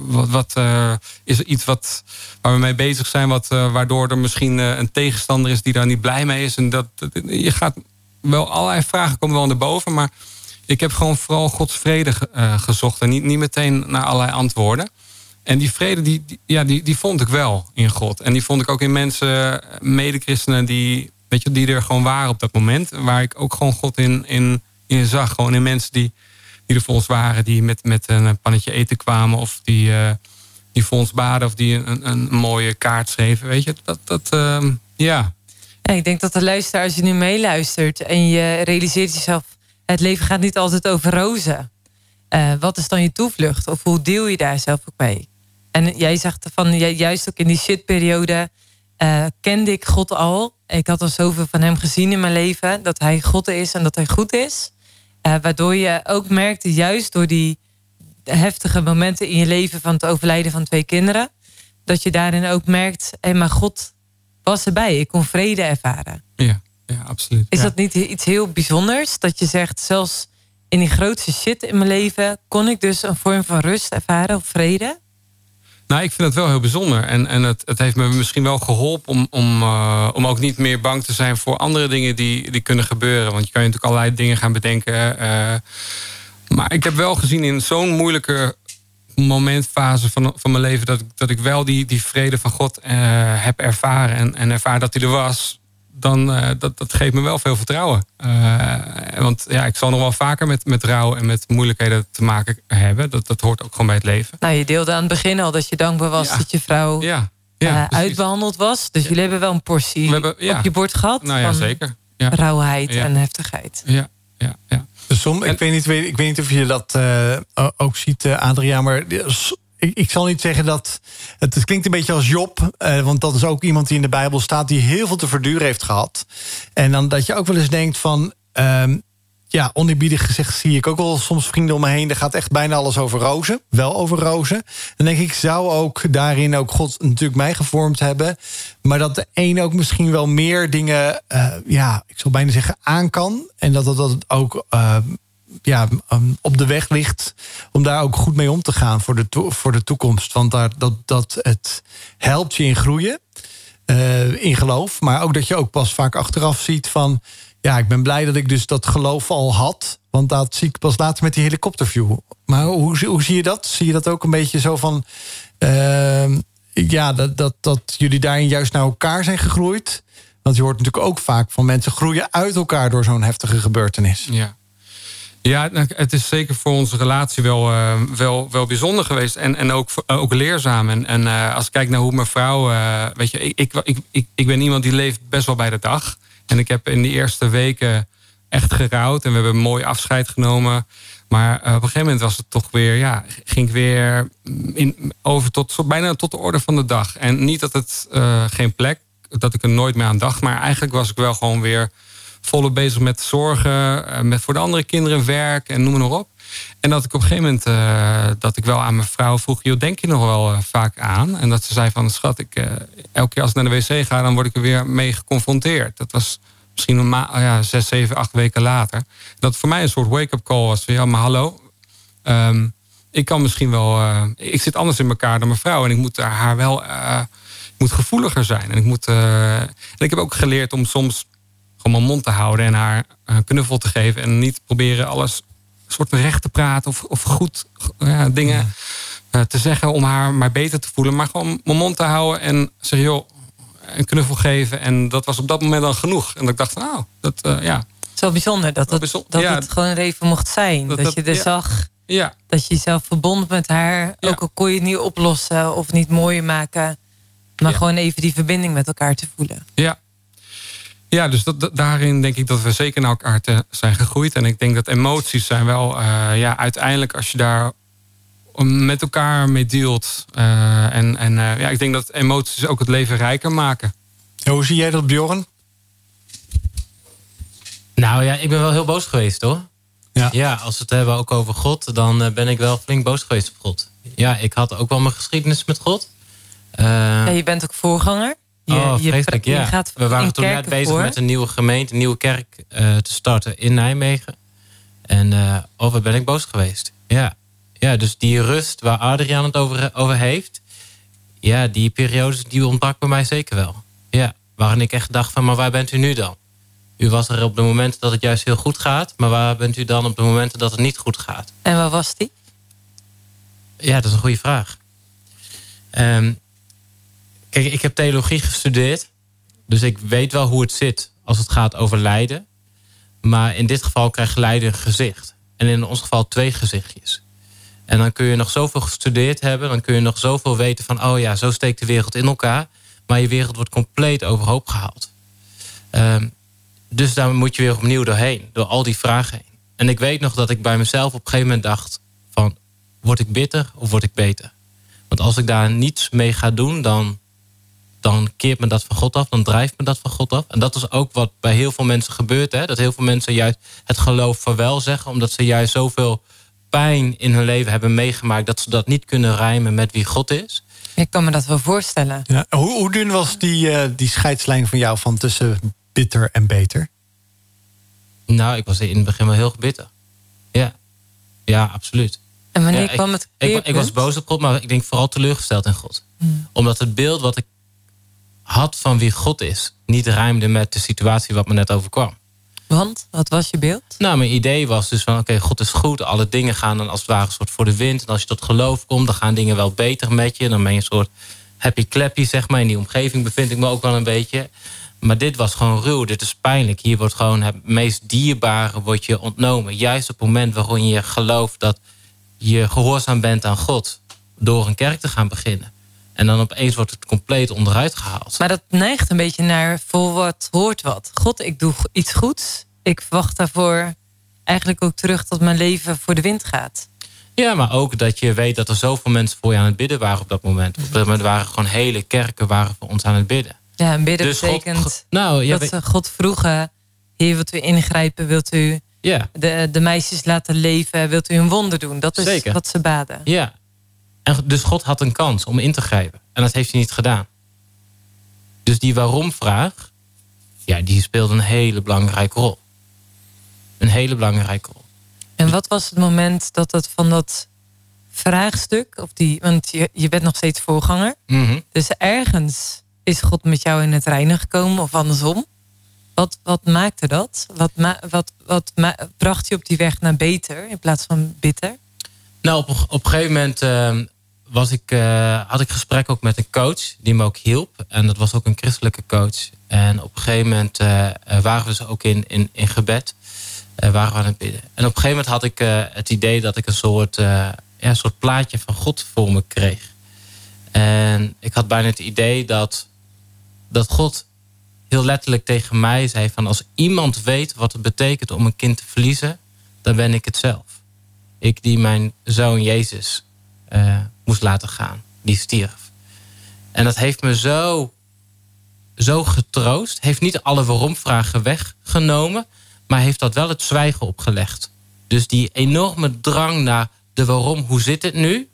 wat, wat uh, is er iets wat, waar we mee bezig zijn? Wat, uh, waardoor er misschien uh, een tegenstander is die daar niet blij mee is. En dat, dat, je gaat wel allerlei vragen komen wel naar boven. Maar ik heb gewoon vooral Gods vrede gezocht. En niet, niet meteen naar allerlei antwoorden. En die vrede, die, die, ja, die, die vond ik wel in God. En die vond ik ook in mensen, medechristenen, die, weet je, die er gewoon waren op dat moment. Waar ik ook gewoon God in, in in zag. Gewoon in mensen die, die er voor ons waren. Die met, met een pannetje eten kwamen. Of die, uh, die voor ons baden. Of die een, een mooie kaart schreven. Weet je, dat, dat uh, ja. Ik denk dat de luisteraar, als je nu meeluistert. En je realiseert jezelf. Het leven gaat niet altijd over rozen. Uh, wat is dan je toevlucht? Of hoe deel je daar zelf ook mee? En jij zegt van, juist ook in die shitperiode... Uh, kende ik God al. Ik had al zoveel van hem gezien in mijn leven. Dat hij God is en dat hij goed is. Uh, waardoor je ook merkte, juist door die heftige momenten in je leven van het overlijden van twee kinderen, dat je daarin ook merkt, hé, maar God was erbij. Ik kon vrede ervaren. Ja, ja absoluut. Is ja. dat niet iets heel bijzonders? Dat je zegt, zelfs in die grootste shit in mijn leven kon ik dus een vorm van rust ervaren of vrede? Nou, ik vind het wel heel bijzonder. En, en het, het heeft me misschien wel geholpen om, om, uh, om ook niet meer bang te zijn voor andere dingen die, die kunnen gebeuren. Want je kan je natuurlijk allerlei dingen gaan bedenken. Uh, maar ik heb wel gezien in zo'n moeilijke momentfase van, van mijn leven... dat, dat ik wel die, die vrede van God uh, heb ervaren. En, en ervaren dat hij er was dan uh, dat, dat geeft me wel veel vertrouwen. Uh, want ja, ik zal nog wel vaker met, met rouw en met moeilijkheden te maken hebben. Dat, dat hoort ook gewoon bij het leven. Nou, je deelde aan het begin al dat je dankbaar was ja. dat je vrouw ja. Ja, uh, uitbehandeld was. Dus jullie hebben wel een portie hebben, op je bord gehad. Nou ja, zeker. Ja. Rauwheid en heftigheid. Ja, ja, ja. Som, ik, weet niet, ik weet niet of je dat ook ziet, Adriaan, maar ik, ik, zal niet zeggen dat. Het, klinkt een beetje als Job. Uh, want dat is ook iemand die in de Bijbel staat. die heel veel te verduren heeft gehad. En dan dat je ook wel eens denkt van. Um, ja, oneerbiedig gezegd zie ik ook wel soms vrienden om me heen. Er gaat echt bijna alles over rozen. Wel over rozen. Dan denk ik, zou ook daarin ook God natuurlijk mij gevormd hebben. Maar dat de een ook misschien wel meer dingen, uh, ja, ik zal bijna zeggen, aan kan. En dat dat, dat ook. Uh, ja, um, op de weg ligt om daar ook goed mee om te gaan voor de, voor de toekomst. Want daar, dat, dat het helpt je in groeien, uh, in geloof. Maar ook dat je ook pas vaak achteraf ziet van... ja, ik ben blij dat ik dus dat geloof al had. Want dat zie ik pas later met die helikopterview. Maar hoe, hoe zie je dat? Zie je dat ook een beetje zo van... Uh, ja, dat, dat, dat jullie daarin juist naar elkaar zijn gegroeid? Want je hoort natuurlijk ook vaak van mensen groeien uit elkaar... door zo'n heftige gebeurtenis. Ja. Ja, het is zeker voor onze relatie wel, uh, wel, wel bijzonder geweest. En, en ook, ook leerzaam. En, en uh, als ik kijk naar hoe mijn vrouw... Weet je, ik, ik, ik, ik ben iemand die leeft best wel bij de dag. En ik heb in die eerste weken echt gerouwd. En we hebben een mooi afscheid genomen. Maar op een gegeven moment was het toch weer... Ja, ging ik weer in, over tot, bijna tot de orde van de dag. En niet dat het geen plek... dat ik er nooit meer aan dacht. Maar eigenlijk was ik wel gewoon weer volop bezig met zorgen, uh, met voor de andere kinderen werk en noem maar op. En dat ik op een gegeven moment uh, dat ik wel aan mijn vrouw vroeg: joh, denk je nog wel uh, vaak aan? En dat ze zei van schat, ik, elke keer als ik naar de wc ga, dan word ik er weer mee geconfronteerd. Dat was misschien een ma oh ja, zes, zeven, acht weken later. Dat voor mij een soort wake-up call was van ja, maar hallo. Um, ik kan misschien wel. ik zit anders in elkaar dan mijn vrouw. En ik moet haar wel. ik moet gevoeliger zijn. En ik moet. en ik heb ook geleerd om soms gewoon mijn mond te houden en haar een knuffel te geven. En niet proberen alles soort recht te praten of, of goed ja, dingen uh, te zeggen om haar maar beter te voelen. Maar gewoon mijn mond te houden en zeggen, joh, een knuffel geven. En dat was op dat moment dan genoeg. En dat ik dacht nou, dat uh, ja. Zo bijzonder dat, het, dat ja, het gewoon even mocht zijn. Dat, dat je er zag ja. dat je jezelf verbond met haar. Ook al kon je het niet oplossen of niet mooier maken. Maar gewoon even die verbinding met elkaar te voelen. Ja, ja, dus dat, daarin denk ik dat we zeker naar elkaar te zijn gegroeid. En ik denk dat emoties zijn wel, uh, ja, uiteindelijk als je daar met elkaar mee deelt. Uh, en en uh, ja, ik denk dat emoties ook het leven rijker maken. hoe zie jij dat, Bjorn? Nou ja, ik ben wel heel boos geweest hoor. Ja. ja, als we het hebben ook over God, dan ben ik wel flink boos geweest op God. Ja, ik had ook wel mijn geschiedenis met God. ja, je bent ook voorganger. Je, oh, vreselijk, je, ja. We waren toen net bezig met een nieuwe gemeente, een nieuwe kerk uh, te starten in Nijmegen. En uh, oh, wat ben ik boos geweest. Ja. ja, dus die rust waar Adriaan het over, over heeft... ja, die periodes die ontbrak bij mij zeker wel. Ja, waarin ik echt dacht van, maar waar bent u nu dan? U was er op de momenten dat het juist heel goed gaat... maar waar bent u dan op de momenten dat het niet goed gaat? En waar was die? Ja, dat is een goede vraag. Um, Kijk, ik heb theologie gestudeerd. Dus ik weet wel hoe het zit als het gaat over lijden. Maar in dit geval krijgt lijden een gezicht. En in ons geval twee gezichtjes. En dan kun je nog zoveel gestudeerd hebben. Dan kun je nog zoveel weten van... oh ja, zo steekt de wereld in elkaar. Maar je wereld wordt compleet overhoop gehaald. Um, dus daar moet je weer opnieuw doorheen. Door al die vragen heen. En ik weet nog dat ik bij mezelf op een gegeven moment dacht... van, word ik bitter of word ik beter? Want als ik daar niets mee ga doen... dan dan keert me dat van God af, dan drijft me dat van God af. En dat is ook wat bij heel veel mensen gebeurt. Hè? Dat heel veel mensen juist het geloof wel zeggen, omdat ze juist zoveel pijn in hun leven hebben meegemaakt dat ze dat niet kunnen rijmen met wie God is. Ik kan me dat wel voorstellen. Ja, hoe, hoe dun was die, uh, die scheidslijn van jou van tussen bitter en beter? Nou, ik was in het begin wel heel bitter. Ja, ja absoluut. En wanneer kwam het ik, ik, was boos op God, maar ik denk vooral teleurgesteld in God. Hmm. Omdat het beeld wat ik had van wie God is niet rijmde met de situatie wat me net overkwam. Want, wat was je beeld? Nou, mijn idee was dus van, oké, God is goed. Alle dingen gaan dan als het ware een soort voor de wind. En als je tot geloof komt, dan gaan dingen wel beter met je. Dan ben je een soort happy clappy, zeg maar. In die omgeving bevind ik me ook wel een beetje. Maar dit was gewoon ruw, dit is pijnlijk. Hier wordt gewoon het meest dierbare wordt je ontnomen. Juist op het moment waarin je gelooft dat je gehoorzaam bent aan God... door een kerk te gaan beginnen en dan opeens wordt het compleet onderuit gehaald. Maar dat neigt een beetje naar voor wat hoort wat. God, ik doe iets goeds. Ik verwacht daarvoor eigenlijk ook terug dat mijn leven voor de wind gaat. Ja, maar ook dat je weet dat er zoveel mensen voor je aan het bidden waren op dat moment. Op dat moment waren gewoon hele kerken waren voor ons aan het bidden. Ja, en bidden dus betekent nou, ja, dat ze God vroegen... Heer, wilt u ingrijpen? Wilt u ja. de, de meisjes laten leven? Wilt u een wonder doen? Dat is Zeker. wat ze baden. Ja, dus God had een kans om in te grijpen. En dat heeft hij niet gedaan. Dus die waarom-vraag, ja, die speelde een hele belangrijke rol. Een hele belangrijke rol. En wat was het moment dat het van dat vraagstuk, of die, want je, je bent nog steeds voorganger. Mhm. Dus ergens is God met jou in het reinen gekomen of andersom. Wat, wat maakte dat? Wat, wat, wat bracht je op die weg naar beter in plaats van bitter? Nou, op, op een gegeven moment ehm, was ik, uh, had ik gesprek ook met een coach die me ook hielp. En dat was ook een christelijke coach. En op een gegeven moment uh, waren we ze ook in, in, in gebed. Uh, waren we aan het bidden. En op een gegeven moment had ik het idee dat ik een soort, ja, een soort plaatje van God voor me kreeg. En ik had bijna het idee dat, dat God heel letterlijk tegen mij zei van als iemand weet wat het betekent om een kind te verliezen, dan ben ik het zelf. Ik die mijn zoon Jezus moest laten gaan. Die stierf. En dat heeft me zo, zo getroost. Heeft niet alle waarom-vragen weggenomen, maar heeft dat wel het zwijgen opgelegd. Dus die enorme drang naar de waarom, hoe zit het nu?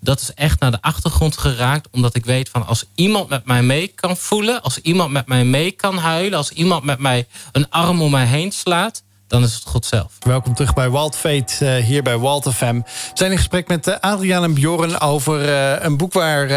Dat is echt naar de achtergrond geraakt, omdat ik weet van als iemand met mij mee kan voelen, als iemand met mij mee kan huilen, als iemand met mij een arm om mij heen slaat, dan is het God zelf. Welkom terug bij Wild Fate, uh, hier bij Wild FM. We zijn in gesprek met uh, Adriaan en Bjorn over uh, een boek waar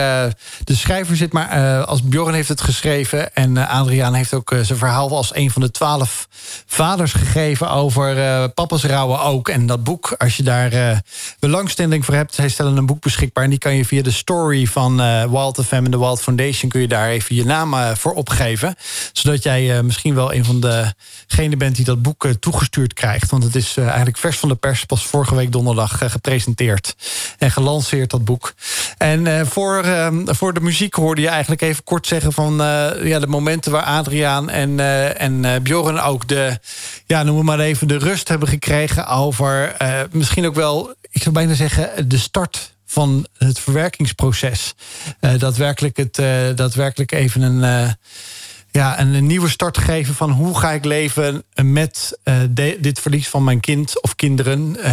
de schrijver zit. Maar als Bjorn heeft het geschreven en Adriaan heeft ook zijn verhaal als een van de twaalf vaders gegeven over papa's rouwen ook. En dat boek, als je daar belangstelling voor hebt, zij stellen een boek beschikbaar. En die kan je via de story van Wild FM en de Wild Foundation kun je daar even je naam voor opgeven. Zodat jij misschien wel een van degenen bent die dat boek toegestuurd gestuurd krijgt. Want het is uh, eigenlijk vers van de pers, pas vorige week donderdag uh, gepresenteerd en gelanceerd, dat boek. En uh, voor, voor de muziek hoorde je eigenlijk even kort zeggen van ja, de momenten waar Adriaan en, en Bjorn ook de, ja, noem maar even, de rust hebben gekregen over misschien ook wel, ik zou bijna zeggen, de start van het verwerkingsproces. daadwerkelijk, het, daadwerkelijk even een ja, een, nieuwe start geven van hoe ga ik leven met uh, dit verlies van mijn kind of kinderen. Uh,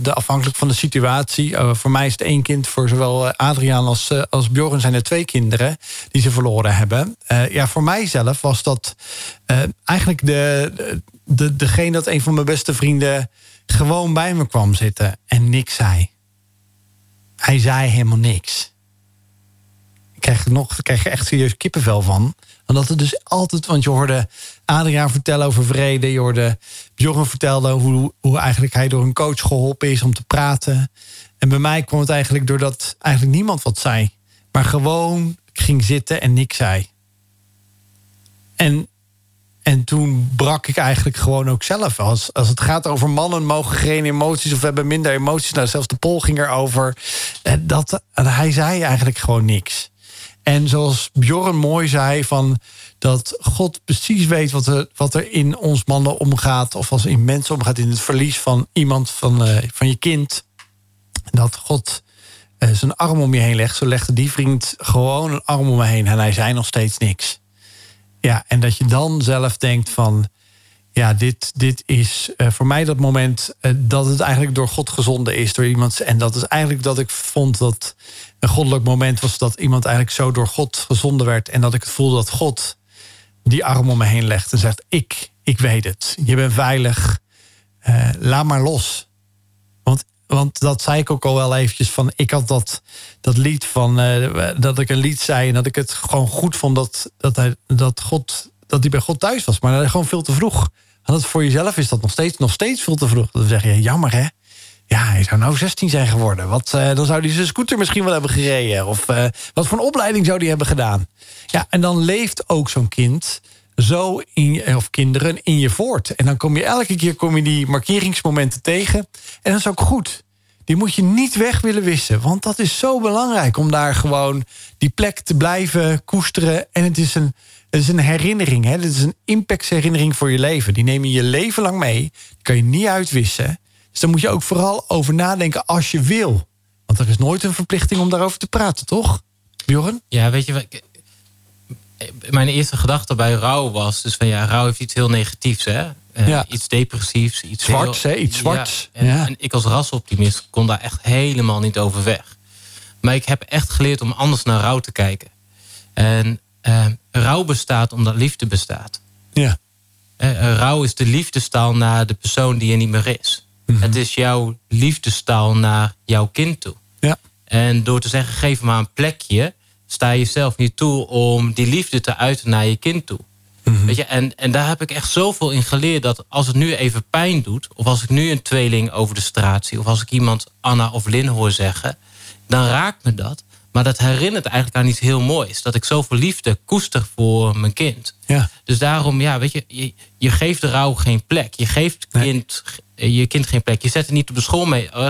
de, afhankelijk van de situatie. Uh, voor mij is het één kind, voor zowel Adriaan als, als Bjorn zijn er twee kinderen die ze verloren hebben. ja, voor mijzelf was dat eigenlijk de, de, degene dat een van mijn beste vrienden gewoon bij me kwam zitten en niks zei. Hij zei helemaal niks. Ik krijg, nog, echt serieus kippenvel van. Omdat het dus altijd, want je hoorde Adriaan vertellen over vrede. Je hoorde Bjorn vertellen hoe, hoe eigenlijk hij door een coach geholpen is om te praten. En bij mij kwam het eigenlijk doordat eigenlijk niemand wat zei. Maar gewoon ging zitten en niks zei. En, en toen brak ik eigenlijk gewoon ook zelf. Als, als het gaat over mannen mogen geen emoties of hebben minder emoties. Nou, zelfs de pol ging erover. Dat, hij zei eigenlijk gewoon niks. En zoals Bjorn mooi zei, van dat God precies weet wat er, wat er in ons mannen omgaat, of als in mensen omgaat, in het verlies van iemand, van, uh, van je kind. Dat God uh, zijn arm om je heen legt. Zo legde die vriend gewoon een arm om me heen en hij zei nog steeds niks. Ja, en dat je dan zelf denkt van, ja, dit, dit is uh, voor mij dat moment dat het eigenlijk door God gezonden is, door iemand. En dat is eigenlijk dat ik vond dat een goddelijk moment was dat iemand eigenlijk zo door God gezonden werd. En dat ik het voelde dat God die arm om me heen legt en zegt: Ik, ik weet het. Je bent veilig. Uh, laat maar los. Want, want dat zei ik ook al wel eventjes van. Ik had dat, dat lied van. Uh, dat ik een lied zei en dat ik het gewoon goed vond dat, dat, hij, dat God. Dat hij bij God thuis was. Maar dat gewoon veel te vroeg. Want voor jezelf is dat nog steeds, nog steeds veel te vroeg. Dan zeg je, jammer hè. Ja, hij zou nou 16 zijn geworden. Wat, uh, dan zou hij zijn scooter misschien wel hebben gereden. Of uh, wat voor een opleiding zou hij hebben gedaan. Ja, en dan leeft ook zo'n kind zo in, of kinderen in je voort. En dan kom je elke keer kom je die markeringsmomenten tegen. En dat is ook goed. Die moet je niet weg willen wissen. Want dat is zo belangrijk om daar gewoon die plek te blijven koesteren. En het is een, het is een herinnering. Het is een impactsherinnering voor je leven. Die neem je je leven lang mee. Die kan je niet uitwissen. Dus daar moet je ook vooral over nadenken als je wil. Want er is nooit een verplichting om daarover te praten, toch? Bjorn? Ja, weet je, mijn eerste gedachte bij rouw was dus van ja, rouw heeft iets heel negatiefs, hè? Uh, ja. Iets depressiefs, iets zwarts, hè? Iets zwarts. Ja. En, ja. en, ik als rasoptimist kon daar echt helemaal niet over weg. Maar ik heb echt geleerd om anders naar rouw te kijken. En uh, rouw bestaat omdat liefde bestaat. Ja. Uh, rouw is de liefdestaal naar de persoon die er niet meer is. Mhm. Het is jouw liefdestaal naar jouw kind toe. Ja. En door te zeggen, geef me maar een plekje... sta je zelf niet toe om die liefde te uiten naar je kind toe. Mhm. Weet je, en, en daar heb ik echt zoveel in geleerd... dat als het nu even pijn doet... of als ik nu een tweeling over de straat zie... of als ik iemand Anna of Lin hoor zeggen... dan raakt me dat. Maar dat herinnert eigenlijk aan iets heel moois. Dat ik zoveel liefde koester voor mijn kind. Ja. Dus daarom, ja, weet je, je, je geeft de rouw geen plek. Je geeft kind je kind geen plek. Je zet het niet op de school mee, uh,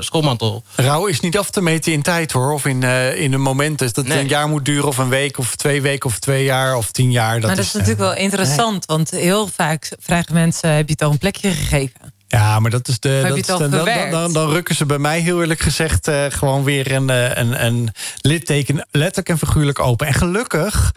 schoolmantel. Rouw is niet af te meten in tijd hoor. Of in, uh, in een moment. Dus dat het een jaar moet duren. Of een week. Of twee weken. Of twee jaar. Of tien jaar. Dat maar dat is, natuurlijk wel interessant. Want heel vaak vragen mensen. Heb je het al een plekje gegeven? Ja, maar dat is de. Dat, dan, dan, dan, dan, rukken ze bij mij heel eerlijk gezegd gewoon weer een, een, een litteken letterlijk en figuurlijk open. En gelukkig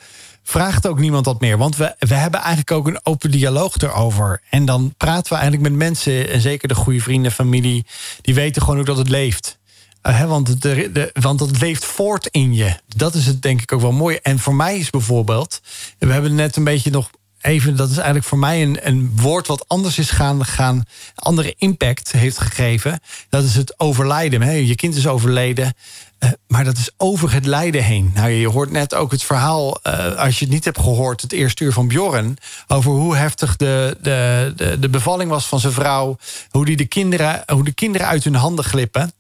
vraagt ook niemand dat meer. Want we, we hebben eigenlijk ook een open dialoog erover. En dan praten we eigenlijk met mensen, en zeker de goede vrienden, familie, die weten gewoon ook dat het leeft. Uh, want, de, de, want het leeft voort in je. Dat is het denk ik ook wel mooi. En voor mij is bijvoorbeeld, we hebben net een beetje nog even, dat is eigenlijk voor mij een, een woord wat anders is gaan, gaan, andere impact heeft gegeven. Dat is het overlijden. Hè? Je kind is overleden. Uh, maar dat is over het lijden heen. Nou, je hoort net ook het verhaal, uh, als je het niet hebt gehoord, het eerste uur van Bjorn, over hoe heftig de, de, de, de bevalling was van zijn vrouw. Hoe, die de, kinderen, hoe de kinderen uit hun handen glippen.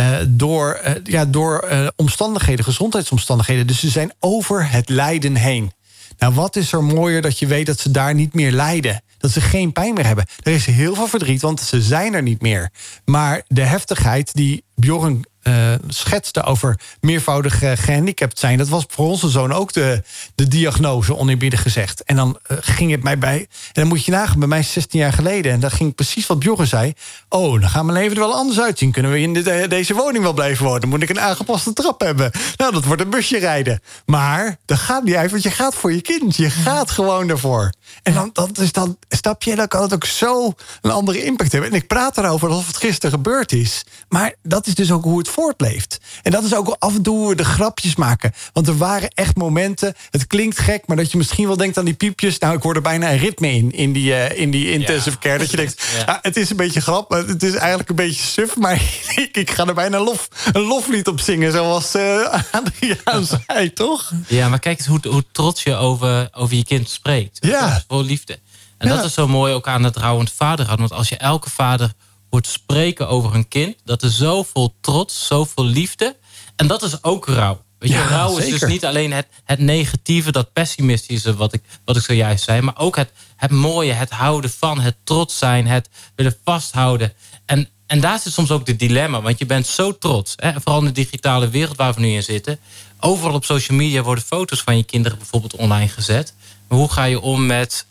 Uh, door ja, door omstandigheden, gezondheidsomstandigheden. Dus ze zijn over het lijden heen. Nou, wat is er mooier dat je weet dat ze daar niet meer lijden? Dat ze geen pijn meer hebben. Er is heel veel verdriet, want ze zijn er niet meer. Maar de heftigheid die Bjorn uh, schetste over meervoudig gehandicapt zijn. Dat was voor onze zoon ook de, de diagnose, oneerbiedig gezegd. En dan uh, ging het mij bij. En dan moet je nagaan, bij mij 16 jaar geleden. En dat ging precies wat Bjorn zei. Oh, dan gaan mijn leven er wel anders uitzien. Kunnen we in de, deze woning wel blijven wonen? Dan moet ik een aangepaste trap hebben. Nou, dat wordt een busje rijden. Maar dat gaat niet uit, want je gaat voor je kind. Je gaat gewoon ervoor. En dan, dat is dan, snap je, dan kan het ook zo een andere impact hebben. En ik praat erover alsof het gisteren gebeurd is. Maar dat is dus ook hoe het voortleeft. En dat is ook af en toe de grapjes maken. Want er waren echt momenten, het klinkt gek... maar dat je misschien wel denkt aan die piepjes. Nou, ik hoor er bijna een ritme in, in die, uh, in die intensive care. Dat je denkt, ja. ah, het is een beetje grap, het is eigenlijk een beetje suf... maar ik, ik ga er bijna een, lof, een loflied op zingen, zoals uh, Adriaan zei, toch? Ja, maar kijk eens hoe, hoe trots je over, over je kind spreekt. Ja. Vol liefde. En ja. dat is zo mooi ook aan het rouwend vaderhad. Want als je elke vader hoort spreken over een kind... dat is zo vol trots, zoveel liefde. En dat is ook rouw. Weet je, Ja, rouw is zeker. dus niet alleen het, het negatieve, dat pessimistische... wat ik, wat ik zojuist zei... maar ook het, het mooie, het houden van, het trots zijn... het willen vasthouden. En, en daar zit soms ook de dilemma. Want je bent zo trots. Hè, en vooral in de digitale wereld waar we nu in zitten. Overal op social media worden foto's van je kinderen bijvoorbeeld online gezet. Maar hoe ga je om met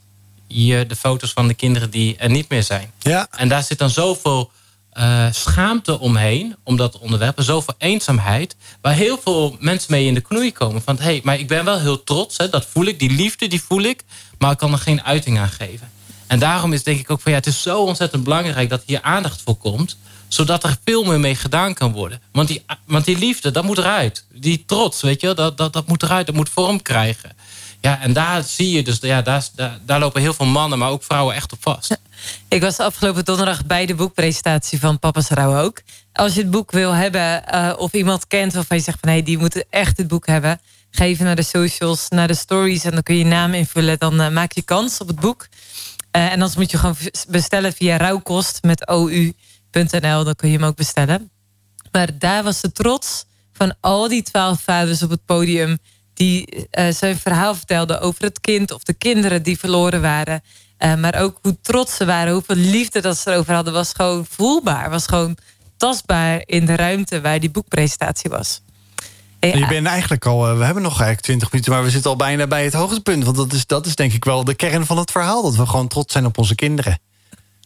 je, de foto's van de kinderen die er niet meer zijn? Ja, En daar zit dan zoveel eh, schaamte omheen, om dat onderwerp. En zoveel eenzaamheid. Waar heel veel mensen mee in de knoei komen. Van, hé, hey, maar ik ben wel heel trots. Hè, dat voel ik, die liefde, die voel ik. Maar ik kan er geen uiting aan geven. En daarom is denk ik ook van, ja, het is zo ontzettend belangrijk... dat hier aandacht voor komt. Zodat er veel meer mee gedaan kan worden. Want die, want die liefde, dat moet eruit. Die trots, weet je dat, dat, dat moet eruit. Dat moet vorm krijgen. Ja, en daar zie je dus, ja, daar, daar, daar lopen heel veel mannen, maar ook vrouwen echt op vast. Ik was afgelopen donderdag bij de boekpresentatie van Papa's Rouw ook. Als je het boek wil hebben eh, of iemand kent waarvan je zegt van... hé, hey, die moeten echt het boek hebben. Ga even naar de socials, naar de stories en dan kun je je naam invullen. Dan eh, maak je kans op het boek. Eh, en anders moet je gewoon bestellen via rouwkost met ou.nl. Dan kun je hem ook bestellen. Maar daar was de trots van al die twaalf vaders op het podium... die eh, zijn verhaal vertelden over het kind of de kinderen die verloren waren... Uh, maar ook hoe trots ze waren, hoeveel liefde dat ze erover hadden, was gewoon voelbaar. Was gewoon tastbaar in de ruimte waar die boekpresentatie was. Je bent eigenlijk al, eh, we hebben nog eigenlijk 20 minuten, maar we zitten al bijna bij het hoogtepunt. Want dat is, dat is denk ik wel de kern van het verhaal. Dat we gewoon trots zijn op onze kinderen.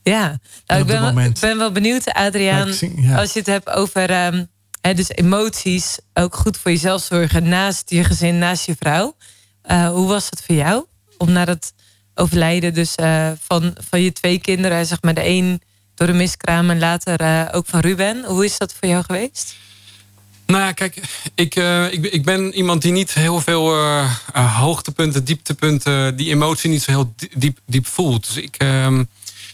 ja. Nou, ik, ben wel, ik ben wel benieuwd, Adriaan, Ja, ik zie- ja. als je het hebt over ehm, dus emoties, ook goed voor jezelf zorgen naast je gezin, naast je vrouw. Eh, hoe was het voor jou om naar het overlijden dus, eh, van, van je twee kinderen, zeg maar de een door een miskraam en later eh, ook van Ruben. Hoe is dat voor jou geweest? Nou ja, kijk, ik, ik, ik ben iemand die niet heel veel hoogtepunten, dieptepunten, die emotie niet zo heel di- diep, diep voelt. Dus ik, ehm,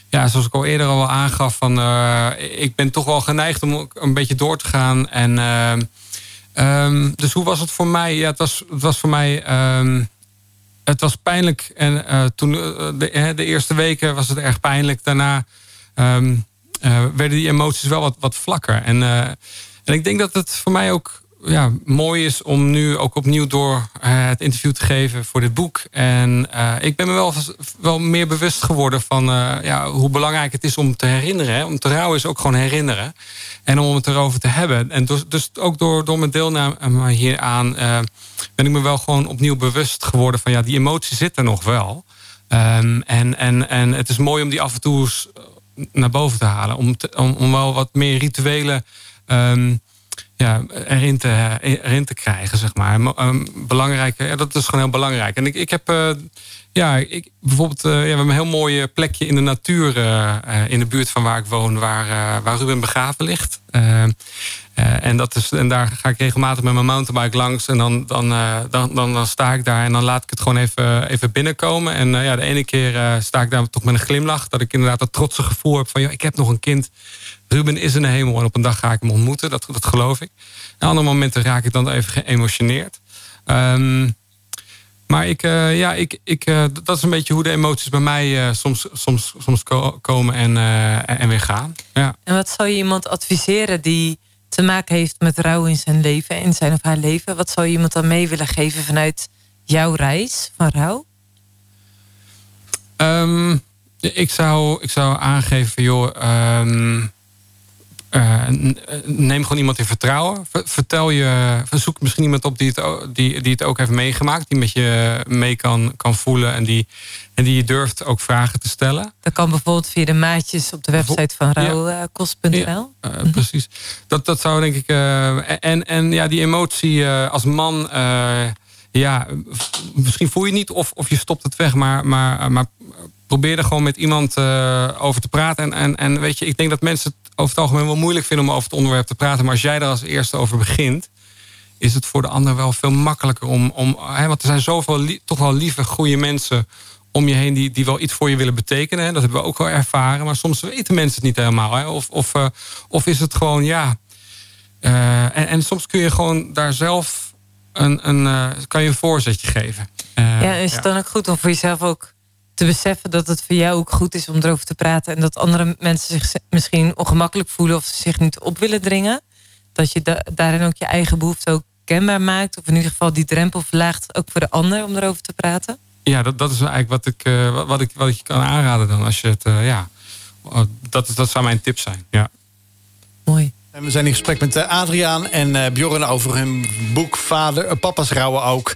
ja, zoals ik al eerder al aangaf, van, eh, ik ben toch wel geneigd om een beetje door te gaan. En, ehm, ehm, dus hoe was het voor mij? Ja, het was, het was voor mij. ehm, het was pijnlijk. En eh, toen eh, de, eh, de eerste weken was het erg pijnlijk. Daarna ehm, eh, werden die emoties wel wat, wat vlakker. En, eh, en ik denk dat het voor mij ook ja, mooi is om nu ook opnieuw door eh, het interview te geven voor dit boek. En eh, ik ben me wel, wel meer bewust geworden van eh, ja, hoe belangrijk het is om te herinneren. Om te rouwen is ook gewoon herinneren. En om het erover te hebben. En dus, dus ook door, door mijn deelname hieraan eh, ben ik me wel gewoon opnieuw bewust geworden van ja, die emotie zit er nog wel. Ehm, en, en, en het is mooi om die af en toe naar boven te halen. Om, om, om wel wat meer rituele ehm, ja, erin, te, erin te krijgen, zeg maar. Um, belangrijk, ja, dat is gewoon heel belangrijk. En ik, ik heb, uh, ja, ik, bijvoorbeeld, uh, ja, we hebben een heel mooi plekje in de natuur uh, in de buurt van waar ik woon, waar, waar Ruben begraven ligt. en, dat is, en daar ga ik regelmatig met mijn mountainbike langs. En dan, dan, dan, dan, dan, sta ik daar en dan laat ik het gewoon even, even binnenkomen. En ja, de ene keer sta ik daar toch met een glimlach. Dat ik inderdaad dat trotse gevoel heb van, ik heb nog een kind Ruben is in de hemel en op een dag ga ik hem ontmoeten. Dat, dat geloof ik. En andere momenten raak ik dan even geëmotioneerd. Um, maar ik, uh, ja, ik, ik, uh, dat is een beetje hoe de emoties bij mij uh, soms, soms, soms komen en, en weer gaan. Ja. En wat zou je iemand adviseren die te maken heeft met rouw in zijn leven, in zijn of haar leven? Wat zou je iemand dan mee willen geven vanuit jouw reis van rouw? Um, ik, zou, ik zou aangeven, joh. Um, uh, neem gewoon iemand in vertrouwen. Vertel je, zoek misschien iemand op die het, die, die het ook heeft meegemaakt. Die met je mee kan, kan voelen. En die, en die je durft ook vragen te stellen. Dat kan bijvoorbeeld via de maatjes op de website van rouwkost.nl. Ja, uh, -hmm. Precies. Dat, dat zou denk ik... Uh, en, en ja, die emotie als man... ja, misschien voel je niet of, of je stopt het weg. Maar, maar, maar probeer er gewoon met iemand over te praten. En, en, en weet je, ik denk dat mensen over het algemeen wel moeilijk vinden om over het onderwerp te praten. Maar als jij daar als eerste over begint, is het voor de ander wel veel makkelijker om. om hè, want er zijn zoveel toch wel lieve, goede mensen om je heen die, die wel iets voor je willen betekenen. Hè. Dat hebben we ook wel ervaren. Maar soms weten mensen het niet helemaal. Hè. Of, of, uh, of is het gewoon, ja. Uh, en, en soms kun je gewoon daar zelf een, een, uh, kan je een voorzetje geven. ja, is het dan ook goed om voor jezelf ook te beseffen dat het voor jou ook goed is om erover te praten. En dat andere mensen zich misschien ongemakkelijk voelen of zich niet op willen dringen. Dat je daarin ook je eigen behoefte ook kenbaar maakt. Of in ieder geval die drempel verlaagt ook voor de ander om erover te praten. Ja, dat, dat is eigenlijk wat ik, uh, wat, ik, wat ik je kan aanraden dan. Als je het, uh, ja, dat, dat zou mijn tip zijn. Ja. Mooi. En we zijn in gesprek met eh, Adriaan en uh, Bjorn over hun boek Vader, uh, Papa's Rouwen ook.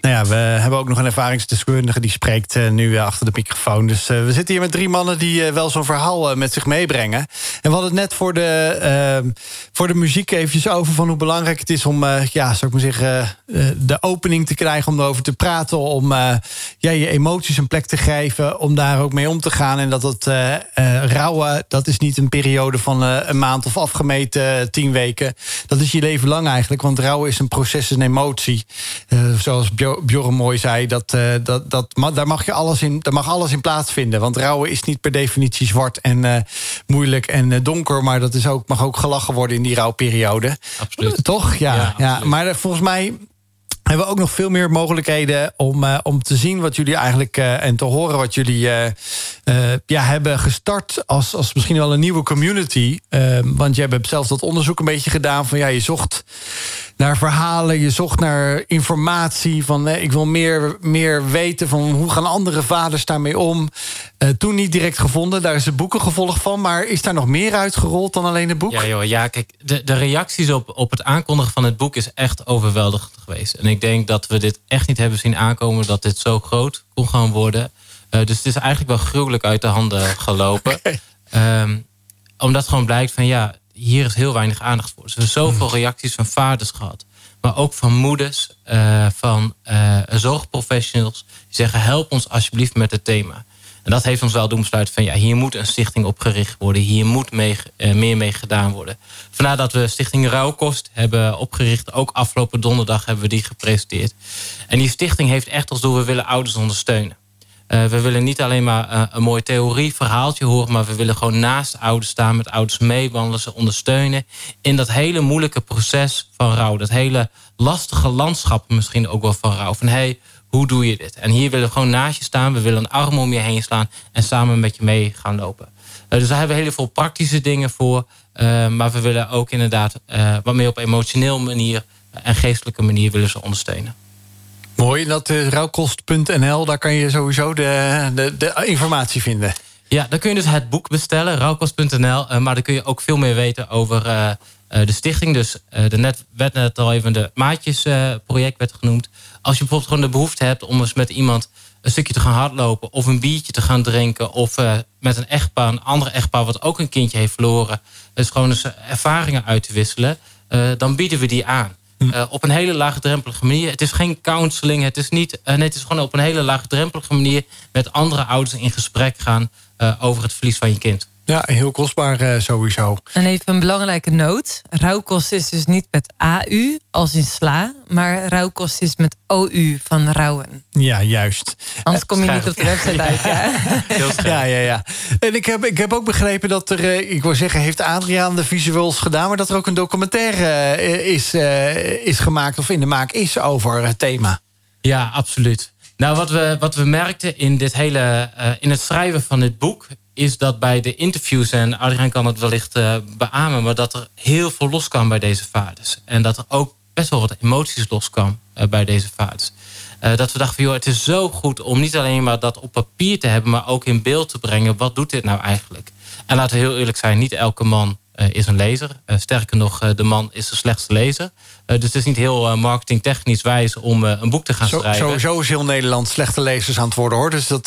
Nou ja, we hebben ook nog een ervaringsdeskundige die spreekt nu achter de microfoon. Dus we zitten hier met drie mannen die wel zo'n verhaal met zich meebrengen. En we hadden het net voor de, voor de muziek eventjes over van hoe belangrijk het is om, ja, zou ik maar zeggen, de opening te krijgen om erover te praten. Om ja, je emoties een plek te geven, om daar ook mee om te gaan. En dat het rouwen, dat is niet een periode van een maand of afgemeten uh, tien weken. Dat is je leven lang eigenlijk. Want rouwen is een proces, een emotie. Uh, zoals Bjorn mooi zei, dat, uh, dat, dat, daar, mag je alles in, daar mag alles in plaatsvinden. Want rouwen is niet per definitie zwart en moeilijk en donker. Maar dat is ook, mag ook gelachen worden in die rouwperiode. Absoluut. Toch? Ja, ja, ja. Maar volgens mij hebben we ook nog veel meer mogelijkheden om, uh, om te zien wat jullie eigenlijk uh, en te horen wat jullie uh, ja, hebben gestart als, als misschien wel een nieuwe community. want jij hebt zelf dat onderzoek een beetje gedaan van ja, je zocht naar verhalen, je zocht naar informatie. Van eh, ik wil meer, meer weten van hoe gaan andere vaders daarmee om. Uh, toen niet direct gevonden, daar is het boeken gevolg van. Maar is daar nog meer uitgerold dan alleen het boek? Ja, joh, ja kijk, de, de reacties op, op het aankondigen van het boek is echt overweldigend geweest. En ik denk dat we dit echt niet hebben zien aankomen dat dit zo groot kon gaan worden. Uh, dus het is eigenlijk wel gruwelijk uit de handen gelopen. Okay. Um, omdat gewoon blijkt van ja, hier is heel weinig aandacht voor. Dus we hebben zoveel hmm. reacties van vaders gehad. Maar ook van moeders, uh, van uh, zorgprofessionals. Die zeggen, help ons alsjeblieft met het thema. En dat heeft ons wel doen besluiten van... ja, hier moet een stichting opgericht worden. Hier moet mee, uh, meer mee gedaan worden. Vandaar dat we Stichting Rouwkost hebben opgericht. Ook afgelopen donderdag hebben we die gepresenteerd. En die stichting heeft echt als doel... we willen ouders ondersteunen. Uh, we willen niet alleen maar uh, een mooi theorieverhaaltje horen... maar we willen gewoon naast ouders staan, met ouders meewandelen... ze ondersteunen in dat hele moeilijke proces van rouw. Dat hele lastige landschap misschien ook wel van rouw. Van hey, hoe doe je dit? En hier willen we gewoon naast je staan. We willen een arm om je heen slaan en samen met je mee gaan lopen. Uh, dus daar hebben we heel veel praktische dingen voor. maar we willen ook inderdaad wat meer op emotioneel manier... en geestelijke manier willen ze ondersteunen. Mooi, dat is rouwkost.nl. Daar kan je sowieso de, de, de, informatie vinden. Ja, dan kun je dus het boek bestellen, rouwkost.nl. Uh, maar dan kun je ook veel meer weten over uh, uh, de stichting. Dus de net, werd net al even de Maatjesproject werd genoemd. Als je bijvoorbeeld gewoon de behoefte hebt om eens met iemand een stukje te gaan hardlopen... of een biertje te gaan drinken... of met een echtpaar, een andere echtpaar... wat ook een kindje heeft verloren... dus gewoon eens ervaringen uit te wisselen... eh, dan bieden we die aan. Uh, op een hele laagdrempelige manier. Het is geen counseling. Het is, niet, nee, het is gewoon op een hele laagdrempelige manier... met andere ouders in gesprek gaan uh, over het verlies van je kind. Ja, heel kostbaar sowieso. En even een belangrijke noot. Rouwkost is dus niet met AU als in sla... maar rouwkost is met OU van rouwen. Ja, juist. Anders kom je niet op de website uit. Ja, ja, ja, ja. En ik heb, ik heb ook begrepen dat er... ik wil zeggen, heeft Adriaan de visuals gedaan... maar dat er ook een documentaire is, is gemaakt... of in de maak is over het thema. Ja, absoluut. Nou, wat we, wat we merkten in, dit hele, uh, in het schrijven van dit boek... is dat bij de interviews, en Adriaan kan het wellicht uh, beamen... maar dat er heel veel loskwam bij deze vaders. En dat er ook best wel wat emoties loskwam uh, bij deze vaders. dat we dachten van, joh, het is zo goed om niet alleen maar dat op papier te hebben... maar ook in beeld te brengen, wat doet dit nou eigenlijk? En laten we heel eerlijk zijn, niet elke man is een lezer. sterker nog, de man is de slechtste lezer. Dus het is niet heel marketingtechnisch wijs om een boek te gaan Zo, schrijven. Sowieso is heel Nederland slechte lezers aan het worden hoor. Dus dat,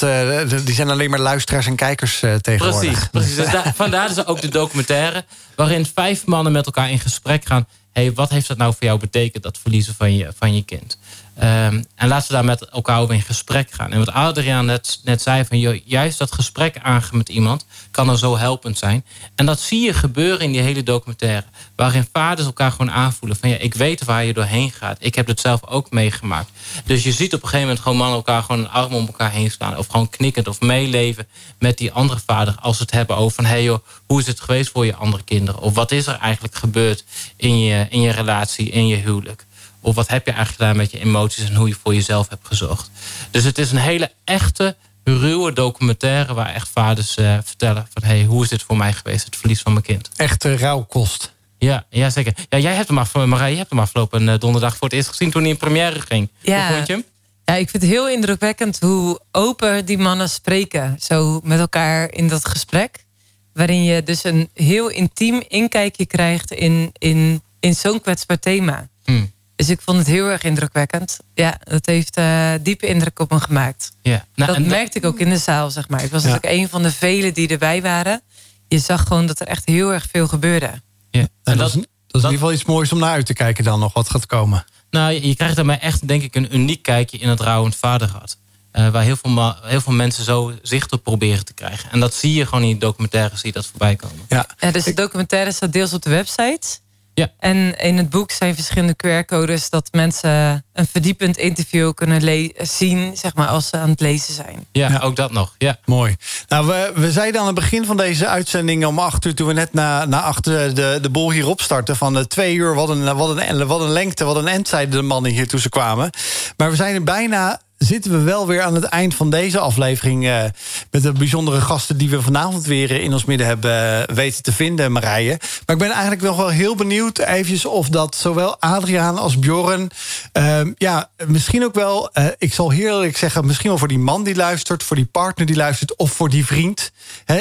die zijn alleen maar luisteraars en kijkers tegenwoordig. Precies, precies. Dus daar, vandaar dus ook de documentaire... waarin vijf mannen met elkaar in gesprek gaan... hey, wat heeft dat nou voor jou betekend, dat verliezen van je, van je kind? Um, en laten we daar met elkaar over in gesprek gaan. En wat Adriaan net, net zei, van, juist dat gesprek aangaan met iemand... kan dan zo helpend zijn. En dat zie je gebeuren in die hele documentaire. Waarin vaders elkaar gewoon aanvoelen van... ja, ik weet waar je doorheen gaat. Ik heb het zelf ook meegemaakt. Dus je ziet op een gegeven moment gewoon mannen elkaar... gewoon een arm om elkaar heen slaan. Of gewoon knikkend of meeleven met die andere vader... als ze het hebben over van... hey joh, hoe is het geweest voor je andere kinderen? Of wat is er eigenlijk gebeurd in je, in je relatie, in je huwelijk? Of wat heb je eigenlijk gedaan met je emoties en hoe je voor jezelf hebt gezorgd. Dus het is een hele echte, ruwe documentaire waar echt vaders uh, vertellen van hey, hoe is dit voor mij geweest, het verlies van mijn kind. Echte rouwkost. Ja, ja, zeker. Ja, jij hebt hem af, Marij, je hebt hem afgelopen uh, donderdag voor het eerst gezien toen hij in première ging. Ja. Hoe vond je hem? Ja, ik vind het heel indrukwekkend hoe open die mannen spreken. Zo met elkaar in dat gesprek. Waarin je dus een heel intiem inkijkje krijgt in, in, in zo'n kwetsbaar thema. Hmm. Dus ik vond het heel erg indrukwekkend. Ja, dat heeft uh, diepe indruk op me gemaakt. Ja. Nou, dat merkte ik ook in de zaal, zeg maar. Ik was natuurlijk een van de velen die erbij waren. Je zag gewoon dat er echt heel erg veel gebeurde. Ja. En, en dat, dat, is, dat is in ieder geval iets moois om naar uit te kijken dan nog wat gaat komen. Nou, je krijgt daarbij echt, denk ik, een uniek kijkje in het rouwend vaderhart. Uh, waar heel veel, heel veel mensen zo zicht op proberen te krijgen. En dat zie je gewoon in die documentaires die dat voorbij komen. Ja, ja dus de documentaire staat deels op de website. Ja. En in het boek zijn verschillende QR-codes dat mensen een verdiepend interview kunnen zien, zeg maar, als ze aan het lezen zijn. Ja, ja. ook dat nog. Ja. Mooi. Nou, we, we zeiden aan het begin van deze uitzending om acht uur, toen we net na, na achter de, de bol hier opstarten, van de twee uur, wat een, wat, een, wat een lengte, wat een end, zeiden de mannen hier toen ze kwamen. Maar we zijn er bijna zitten we wel weer aan het eind van deze aflevering... Uh, met de bijzondere gasten die we vanavond weer in ons midden hebben uh, weten te vinden, Marije. Maar ik ben eigenlijk nog wel heel benieuwd eventjes of dat zowel Adriaan als Bjorn... Uh, ja, misschien ook wel, ik zal heel eerlijk zeggen... misschien wel voor die man die luistert, voor die partner die luistert... of voor die vriend.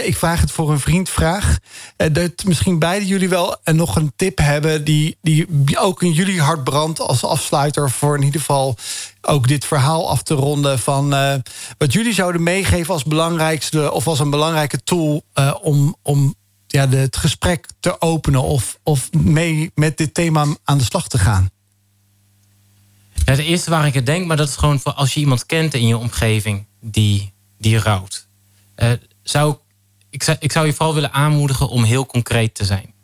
Ik vraag het voor een vriend vraag. dat misschien beide jullie wel nog een tip hebben... Die, die ook in jullie hart brandt als afsluiter... voor in ieder geval ook dit verhaal af te ronden van uh, wat jullie zouden meegeven als belangrijkste of als een belangrijke tool uh, om, om ja, de, het gesprek te openen of, of mee met dit thema aan de slag te gaan? Ja, het eerste waar ik het denk, maar dat is gewoon voor als je iemand kent in je omgeving die, die rouwt. Uh, zou, ik, zou, ik zou je vooral willen aanmoedigen om heel concreet te zijn.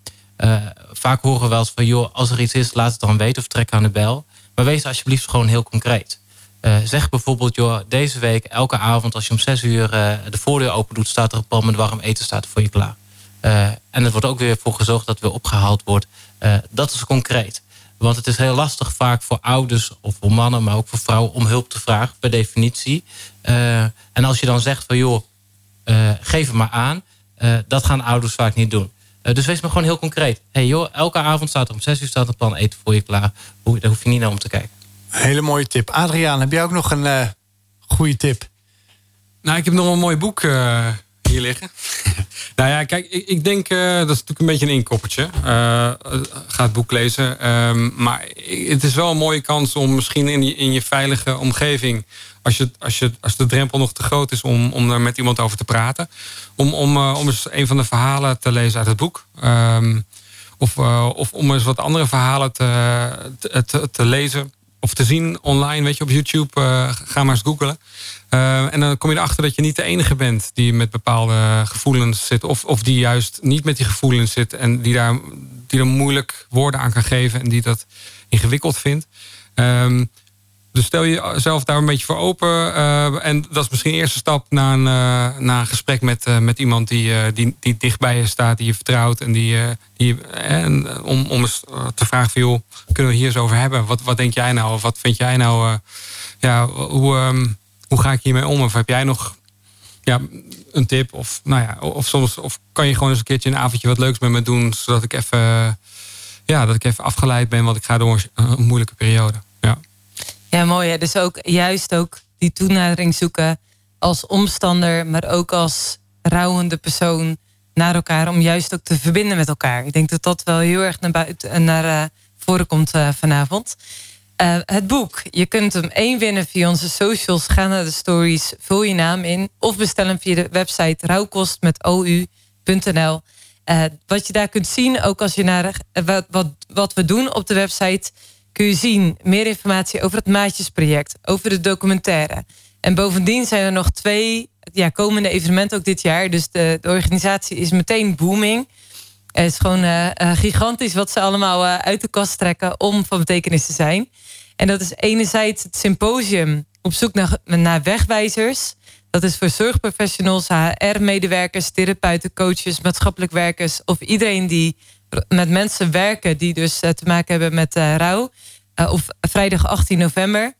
vaak horen we wel eens van, joh, als er iets is, laat het dan weten of trek aan de bel. Maar wees alsjeblieft gewoon heel concreet. Uh, zeg bijvoorbeeld, joh, deze week elke avond als je om zes uur uh, de voordeur open doet... staat er een pan met warm eten staat voor je klaar. Uh, en er wordt ook weer voor gezorgd dat weer opgehaald wordt. dat is concreet. Want het is heel lastig vaak voor ouders of voor mannen... maar ook voor vrouwen om hulp te vragen, per definitie. en als je dan zegt van, joh, geef het maar aan... dat gaan ouders vaak niet doen. Dus wees maar gewoon heel concreet. hey joh, elke avond staat er om zes uur staat een pan eten voor je klaar. Daar hoef je niet naar om te kijken. Hele mooie tip. Adriaan, heb jij ook nog een uh, goede tip? Nou, ik heb nog een mooi boek uh, hier liggen. nou ja, kijk, ik, ik denk, uh, dat is natuurlijk een beetje een inkoppertje. ga het boek lezen. Um, maar het is wel een mooie kans om misschien in je, in je veilige omgeving... Als, je, als, je, als de drempel nog te groot is om, om er met iemand over te praten... om, om, om eens een van de verhalen te lezen uit het boek... Um, Of, uh, of om eens wat andere verhalen te, te, te, lezen of te zien online, weet je, op YouTube. Uh, ga maar eens googlen. En dan kom je erachter dat je niet de enige bent die met bepaalde gevoelens zit. Of, of die juist niet met die gevoelens zit. En die daar, die er moeilijk woorden aan kan geven. En die dat ingewikkeld vindt. Um, dus stel jezelf daar een beetje voor open. Uh, en dat is misschien de eerste stap naar een, uh, naar een gesprek met, uh, met iemand die, die, die dicht bij je staat, die je vertrouwt. En die, die om, om eens te vragen: van, joh, kunnen we hier eens over hebben? Wat, wat denk jij nou? Of wat vind jij nou? ja, hoe, um, hoe ga ik hiermee om? Of heb jij nog ja, een tip? Of, nou ja, of, soms, of kan je gewoon eens een keertje een avondje wat leuks met me doen, zodat ik even, ja, dat ik even afgeleid ben, want ik ga door een moeilijke periode. Ja. Mooi. Hè? Dus ook juist ook die toenadering zoeken als omstander, maar ook als rouwende persoon naar elkaar. Om juist ook te verbinden met elkaar. Ik denk dat dat wel heel erg naar, buiten, naar uh, voren komt uh, vanavond. Het boek. Je kunt hem één winnen via onze socials. Ga naar de stories, vul je naam in. Of bestel hem via de website rouwkost met ou.nl. wat je daar kunt zien, ook als je naar wat, wat, wat we doen op de website kun je zien meer informatie over het Maatjesproject, over de documentaire. En bovendien zijn er nog twee ja, komende evenementen ook dit jaar. Dus de, organisatie is meteen booming. Het is gewoon uh, gigantisch wat ze allemaal uh, uit de kast trekken om van betekenis te zijn. En dat is enerzijds het symposium op zoek naar, naar wegwijzers. Dat is voor zorgprofessionals, HR-medewerkers, therapeuten, coaches, maatschappelijk werkers of iedereen die met mensen werken die dus te maken hebben met rouw. Uh, of vrijdag 18 november.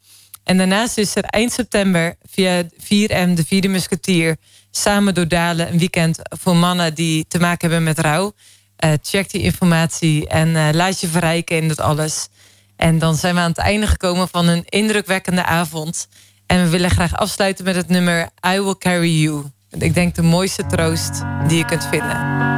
En daarnaast is er eind september via 4M, de vierde musketier, samen door Dalen een weekend voor mannen die te maken hebben met rouw. Check die informatie en laat je verrijken in dat alles. En dan zijn we aan het einde gekomen van een indrukwekkende avond. En we willen graag afsluiten met het nummer I Will Carry You. Ik denk de mooiste troost die je kunt vinden.